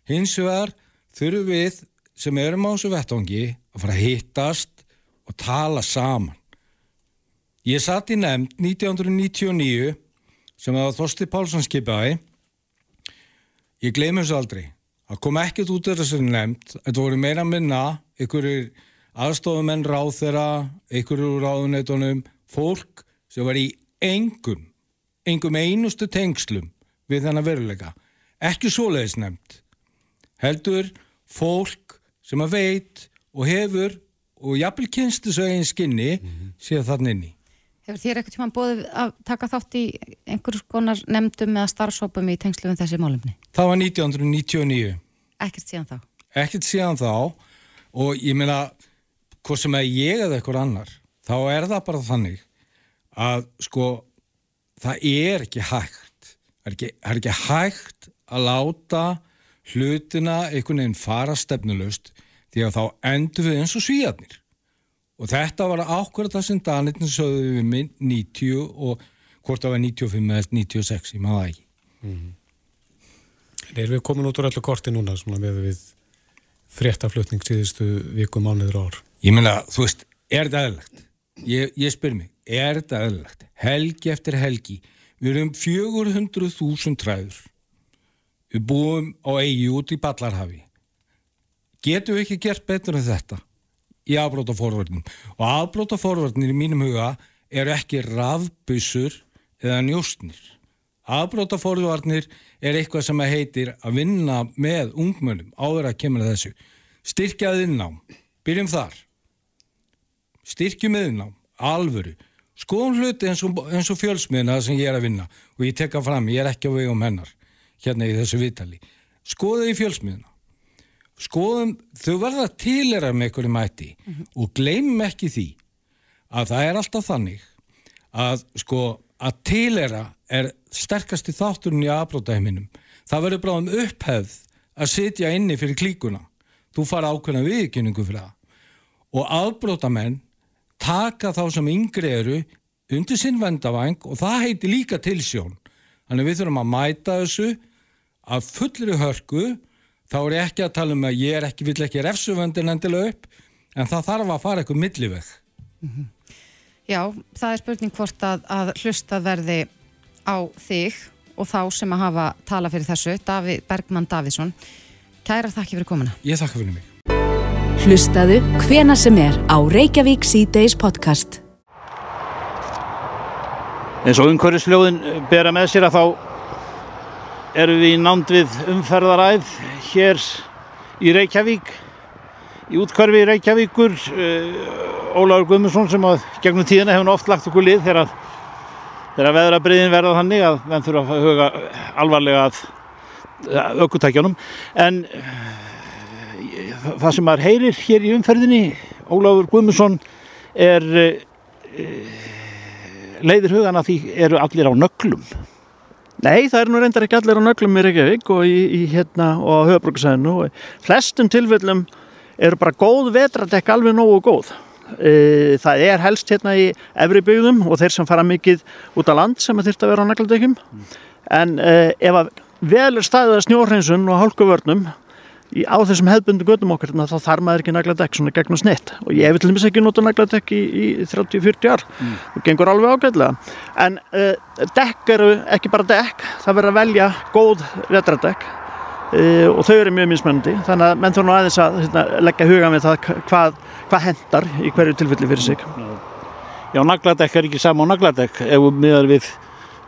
hins vegar þurfum við sem erum á þessu vettangi að fara að hittast og tala saman. Ég satt í nefnd 1999 sem að Þorsti Pálsson skipaði. Ég gleymi þessu aldrei. Það kom ekkert út af þessu nefnd. Þetta voru meira minna einhverjir aðstofumenn ráð þeirra einhverjir úr ráðuneytunum fólk sem var í engum engum einustu tengslum við þennan veruleika. Ekki svoleiðis nefnd. Heldur fólk sem að veit og hefur og jafnvel kynstu svo einn skinni mm -hmm. séð þann inni Hefur þér eitthvað tíma bóðið að taka þátt í einhvers konar nefndum eða starfsópum í tengslu um þessi málumni? Það var 1999. Ekkert síðan þá? Ekkert síðan þá og ég meina, hvað sem er ég eða eitthvað annar, þá er það bara þannig að sko það er ekki hægt. Það er ekki, það er ekki hægt að láta hlutina einhvern veginn fara stefnulust því að þá endur við eins og svíjarnir og þetta var ákveður það sem Danittin sögðu við minn 90 og hvort það var 95 eða 96, ég maður ekki mm -hmm. Er við komin út úr öllu korti núna svona með við fréttaflutning síðustu viku mánuður ár? Ég meina, þú veist, er þetta eðlilegt? Ég, ég spyr mig, er þetta eðlilegt? Helgi eftir helgi við erum 400.000 træður við búum á eigi út í Ballarhafi getum við ekki gert betur en þetta? í afbrótaforvarnum og afbrótaforvarnir í mínum huga eru ekki rafbusur eða njóstnir. Afbrótaforvarnir er eitthvað sem heitir að vinna með ungmönum áður að kemur þessu. Styrkjað innám, byrjum þar. Styrkjum innám, alvöru. Skoðum hluti eins og, og fjölsmiðna sem ég er að vinna og ég tekka fram, ég er ekki á vegum hennar hérna í þessu vitali. Skoðu í fjölsmiðna skoðum, þau verða tilera með einhverju mæti mm -hmm. og gleymum ekki því að það er alltaf þannig að sko að tilera er sterkast í þátturinn í afbrótaheiminum. Það verður bara um upphefð að sitja inni fyrir klíkuna. Þú fara ákveðna viðkynningu fyrir það. Og afbrótamenn taka þá sem yngri eru undir sinn vendavæng og það heiti líka tilsjón. Þannig við þurfum að mæta þessu að fullri hörku þá er ég ekki að tala um að ég er ekki, vill ekki refsuvöndin endilega upp, en það þarf að fara eitthvað milliveg. Mm -hmm. Já, það er spurning hvort að, að hlusta verði á þig og þá sem að hafa tala fyrir þessu, Daví, Bergman Davísson. Kæra þakki fyrir komuna. Ég þakka fyrir mig. Hlustaðu hvena sem er á Reykjavík C-Days podcast. En svo umhverjusljóðin bera með sér að þá erum við í nánd við umferðaræð hér í Reykjavík í útkvarfi í Reykjavíkur. Uh, Ólaur Guðmundsson sem að gegnum tíðina hefur oft lagt okkur lið þegar, þegar veðrabriðin verða þannig að menn þurfa að huga alvarlega að aukutækjanum en uh, það sem maður heyrir hér í umferðinni Ólaur Guðmundsson er uh, leiðir hugan að því eru allir á nöglum? Nei, það er nú reyndar ekki allir á nöglum í Reykjavík og í, í hérna og á höfbruksæðinu flestum tilfellum eru bara góð vetradekk alveg nógu góð. E, það er helst hérna í efri byggðum og þeir sem fara mikið út á land sem þurft að vera á nagladekjum en e, ef að vel er staðið að snjórheinsun og hálkuvörnum í, á þessum hefðbundu gödum okkur þá þarf maður ekki nagladekk svona gegn og snitt og ég vil til dæmis ekki nota nagladekk í, í 30-40 ár. Mm. og gengur alveg ágæðlega en uh, dekk eru ekki bara dekk það verður að velja góð vetradekk uh, og þau eru mjög mismennandi þannig að menn þurfa aðeins að hérna, leggja huga með það hvað, hvað hendar í hverju tilfelli fyrir sig. Já, nagladekk er ekki sama á nagladekk ef við miðar við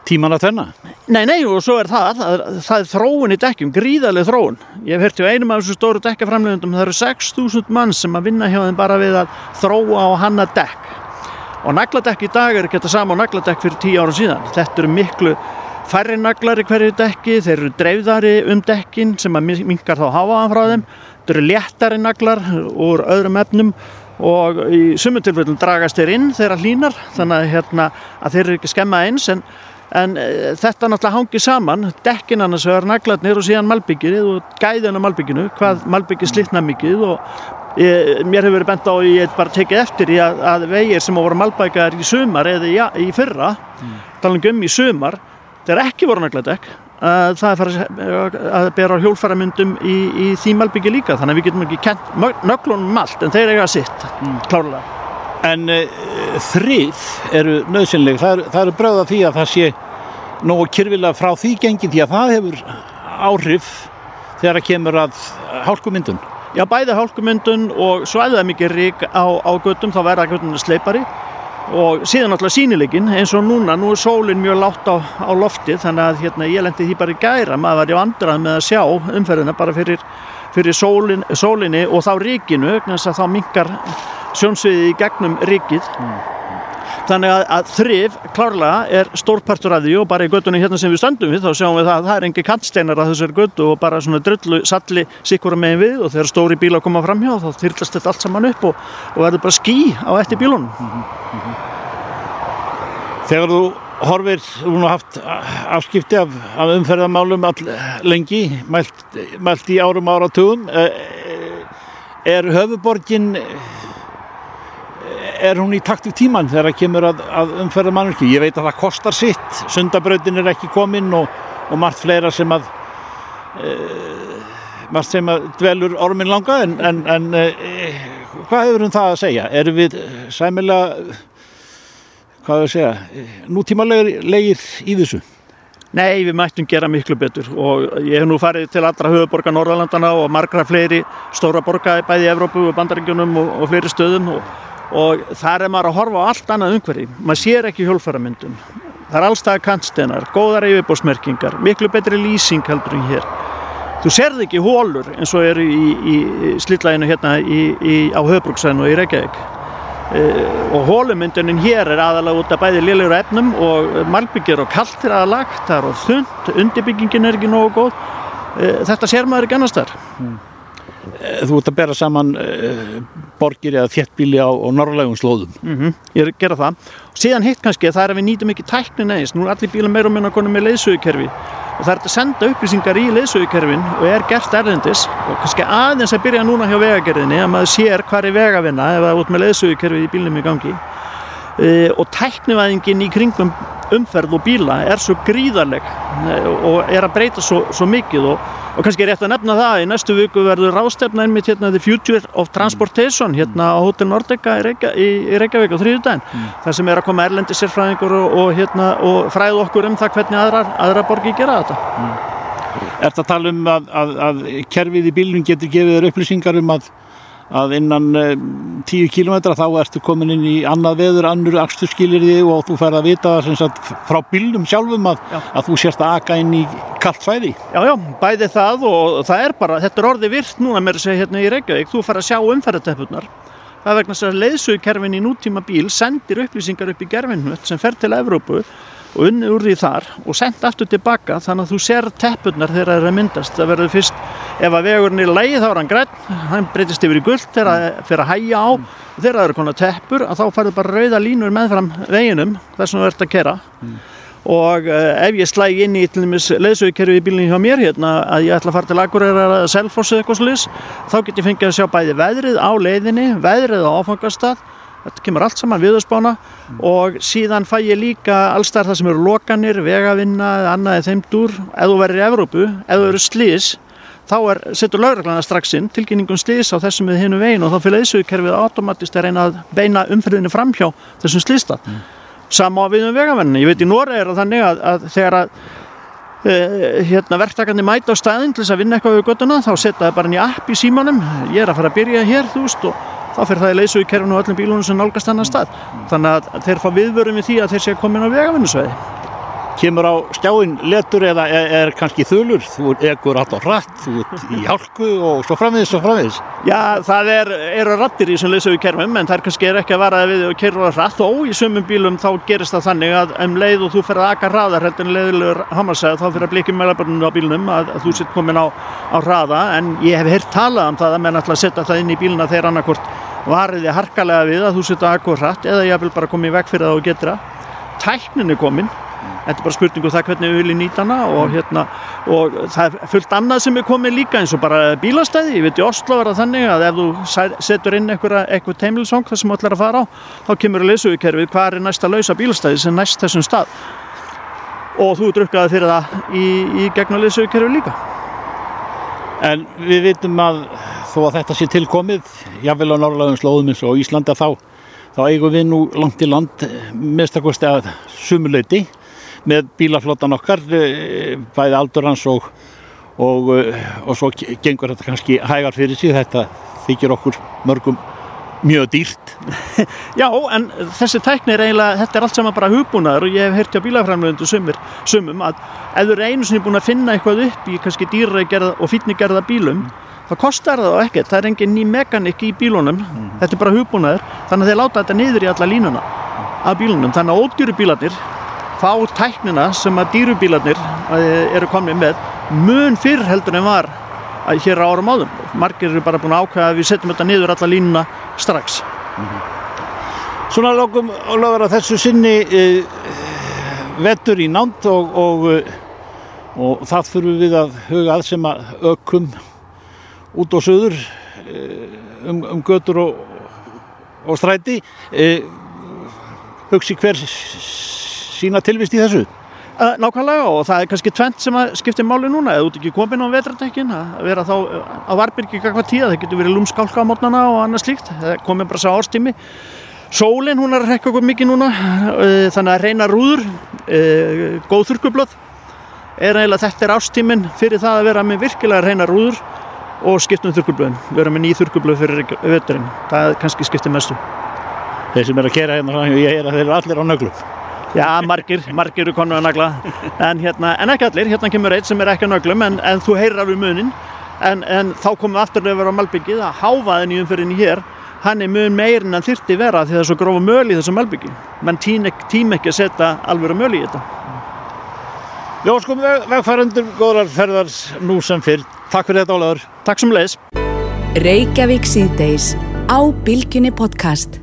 tíman að þennan? Nei, nei, og svo er það, það það er þróun í dekkjum, gríðarlega þróun. Ég hef hört hjá einum af þessu stóru dekkaframlegundum, það eru 6.000 mann sem að vinna hjá þeim bara við að þróa á hanna dekk. og nagladekk í dag er ekki þetta sama og nagladekk fyrir tíu árum síðan þetta eru miklu færri naglar í hverju dekki þeir eru dreifðari um dekkin sem að minkar þá háaðan frá þeim þetta eru léttari naglar úr öðrum efnum og í sumum tilfellum dragast þeir inn þeirra hlínar þannig að, hérna, að þeir eru ekki skemma eins en En e, þetta náttúrulega hangi saman, dekkin annars vegar naglarnir og síðan malbyggið og gæðin á malbygginu, hvað malbyggið slitna mikið og e, mér hefur verið bent á að ég bara tekið eftir í að, að vegir sem voru malbyggar í sumar eða ja, í fyrra, mm. tala um í sumar, þeir ekki voru nagladekk, að það er að bera hjólfæramyndum í, í því malbyggi líka, þannig að við getum ekki kent nöglunum um allt en þeir eiga sitt, mm. klárlega. En uh, þrið eru nöðsynleg, það, það eru bröða því að það sé nógu kyrfilega frá því gengin því að það hefur áhrif þegar það kemur að hálkumyndun. Já, bæði hálkumyndun og svæðið mikið rík á, á göttum, þá verða göttunum sleipari og síðan náttúrulega sínilegin eins og núna, nú er sólinn mjög látt á, á loftið þannig að hérna, ég lendi því bara í gæra, maður var í vandrað með að sjá umferðina bara fyrir, fyrir sólin, sólinni og þá ríkinu, þannig að þá mingar sjónsviði í gegnum ríkið mm. þannig að, að þrif klárlega er stórpartur af því og bara í göttunni hérna sem við stöndum við þá sjáum við það að það er engi kantsteinar að þessari göttu og bara svona drullu salli sikkur megin við og þegar stóri bíla koma fram hjá þá þyrlast þetta allt saman upp og, og verður bara skí á eftir bílunum mm -hmm. Þegar þú horfir, þú nú haft afskipti af, af umferðamálum all lengi, mælt, mælt í árum áratugum eh, er höfuborgin er hún í takt við tíman þegar það kemur að, að umferða mannverki. Ég veit að það kostar sitt, sundabröðin er ekki kominn og, og margt fleira sem að e, margt sem að dvelur ormin langa en, en, en e, hvað hefur um það að segja? Erum við sæmilega hvað hefur að segja, nútímalegir í þessu? Nei, við mættum gera miklu betur og ég hef nú farið til allra höfuborga Norðalandana og margra fleiri stóra borga bæði í Evrópu og bandarengjunum og, og fleiri stöðum og og þar er maður að horfa á allt annað umhverfi. Maður sér ekki hjólfæramyndun það er allstað kantstenar, góðar yfirbósmerkingar miklu betri lýsing heldur en hér. Þú serð ekki hólur eins og eru í, í, í slillæginu hérna í, á höfbruksæðinu og í Reykjavík og hólumyndunin hér er aðalega út af bæði liðlegur efnum og malbyggir og kaltir aðalagt það er á þund, undirbyggingin er ekki nógu góð. E, þetta sér maður ekki annars þar mm. Eh, þú ert að bera saman uh, borgir eða þjettbíli á, norrlægum slóðum. Mm -hmm. Ég er að gera það. Og síðan hitt kannski að það er að við nýtum ekki tæknin eins. Nú er allir bíla meira og minna konum með leiðsögukerfi og það er að senda upplýsingar í leiðsögukerfin og er gert erðendis og kannski aðeins að byrja núna hjá vegagerðinni að maður sér hvað er vegavinna ef það er út með leiðsögukerfi í bílnum í gangi uh, og tæknivæðingin í kringum umferð og bíla er svo gríðarleg og er að breyta svo, svo mikið og Og kannski er rétt að nefna það, í næstu viku verður rástefna einmitt hérna The Future of Transportation hérna á Hotel Nordica í, Reykja, í, í Reykjavík á þrjúðdægin. Mm. Það sem er að koma erlendi sérfræðingur og, og, hérna, og fræð okkur um það hvernig aðrar, aðra borgi gera þetta. Mm. Er þetta að tala um að, að, að kerfið í bílun getur gefið þér upplýsingar um að að innan uh, eh, 10 km þá ertu komin inn í annað veður, annur axturskilir þig og þú færð að vita sagt, frá bílum sjálfum að, að þú sérst að aka inn í kallt svæði. Já, já, bæði það og það er bara, þetta er orði virt núna þess að hérna í Reykjavík, þú færð að sjá umferðarteppunar. Það vegna þess að leiðsögukerfin í nútíma bíl sendir upplýsingar upp í gerfinhut sem fer til Evrópu og unnið úr því þar og sendt aftur tilbaka þannig að þú ser teppurnar þegar það er að myndast það verður fyrst, ef að vegurinn er leið þá er hann græn, hann breytist yfir í guld þegar það fyrir að hæja á mm. þegar það eru konar teppur að þá færðu bara rauða línur meðfram veginum þar sem þú ert að kera mm. og uh, ef ég slæg inn í leðsögukerfi í bílinu hjá mér hérna að ég ætla að fara til Akureyrar eða Selfossi eitthvað slúðis þá get ég fengið að sjá bæði veðrið á leiðinni, veðrið á áfangastað þetta kemur allt saman viðurspána mm. og síðan fæ ég líka allstar það sem eru lokanir, vegavinna eða annað eða þeim dúr, ef þú verður í Evrópu ef þú verður slís þá er, setur lauraglæna strax inn tilkynningum slís á þessum við hinu veginn og þá fyrir þessukerfið automatist að reyna að beina umfriðinu framhjá þessum slísta mm. sama við um vegavinni, ég veit í Nóra er það þannig að, að þegar að Uh, hérna verktakandi mæta á staðin til þess að vinna eitthvað við göttuna þá setja það bara inn í app í símanum ég er að fara að byrja hér þú veist og þá fyrir það í leysu í kerfinu og öllum bílunum sem nálgast annar stað. Þannig að þeir fá viðvörum við því að þeir sé komin á vegavinnusvæði kemur á skjáin letur eða er, er kannski þulur, þú egur alltaf hratt, þú ert í hálku og svo framviðis og framviðis. Já, það er, eru rattir í sem leysa við kerfum en það er kannski er ekki að varaði við og kerfa hratt þó í sumum bílum þá gerist það þannig að um leið og þú fer að aka hraðar heldur en leiðilegur hamarsæð þá fyrir að blikja mælabörnum á bílnum að, að þú sitt komin á, á hraða en ég hef heyrt talað um það að menn að setja það inn í bíluna þegar annarkort variði harkalega við að þú sitt að akka hratt eða ég vil bara koma í veg fyrir það og getra. Tæknin er komin Þetta er bara spurningu um það hvernig við viljum nýta hana og, hérna, og það er fullt annað sem er komið líka eins og bara bílastæði. Ég veit í Oslo er það þannig að ef þú setur inn eitthvað teimilsong þar sem þú ætlar að fara á, þá kemur að leysuvíkerfið hvað er næsta lausa bílastæði sem næst þessum stað. Og þú drukkaði fyrir það í, í gegn að leysuvíkerfið líka. En við vitum að þó að þetta sé tilkomið, jáfnvel á norrlæðum slóðum eins og Íslanda þá, þá eigum við nú langt í land mistakosti að sumuleiti með bílaflottan okkar eh, bæði aldur hans og, og, eh, og svo gengur þetta kannski hægar fyrir sig. Þetta þykir okkur mörgum mjög dýrt. Já, en þessi tækni er eiginlega þetta er allt saman bara hugbúnaður og ég hef hérti á bílafræmlöndu sumum að ef þú er einu sinni búin að finna eitthvað upp í kannski dýrreigerða og fítnigerða bílum þá kostar það á ekkert, það er engin ný mekanik í bílunum, mm. þetta er bara hugbúnaður. Þannig að þeir láta þetta niður í alla línuna af bílunum, þannig að ódýru bílarnir fá tæknina sem að dýrubílarnir eh, eru komnið með mun fyrr heldur en var hér á árum áðum. Margir eru bara búin að ákvæða að við setjum þetta niður alla línuna strax. Mm -hmm. Svona lókum Ólafur að þessu sinni e, vettur í nánt og, og, eh, og það fyrir við að huga að sem að ökum út á söður um, um götur og, og stræti. E, hugsi hver sína tilvist í þessu? Uh, nákvæmlega og það er kannski tvent sem að skipta máli núna. Eða út ekki komin á vetradekkin að vera þá á Varbyrgi eitthvað tíða, það getur verið lúmskálka á mótnana og annað slíkt, það komið bara sá árstími. Sólinn hún er að rekka okkur mikið núna uh, þannig að reyna rúður góð þurkublöð er eiginlega þetta er ástímin fyrir það að vera með virkilega reyna rúður og skiptum þurkublöðin, vera með ný þurkublöð fyrir veturinn, það kannski skiptið mestu. Þeir sem er að kera hérna, ég er að þeir eru allir á nöglum Já, margir, margir eru konu að nagla. En, hérna, en ekki allir, hérna kemur eitt sem er ekki að nöglum en, en þú heyrir um munin. En, en þá komum við afturlega á Malbyggið að háfaðin í umfyrinni hér hann er mun meirin en þyrti vera því það er svo grófa möl í þessu Malbyggi. Menn tím ekki að setja alveg möl í þetta. Jóskum vegfærandur, góðrar ferðar nú sem fyrr. Takk fyrir þetta Ólaður Takk sem leis Reykjavík síðdeis á Bilginni podcast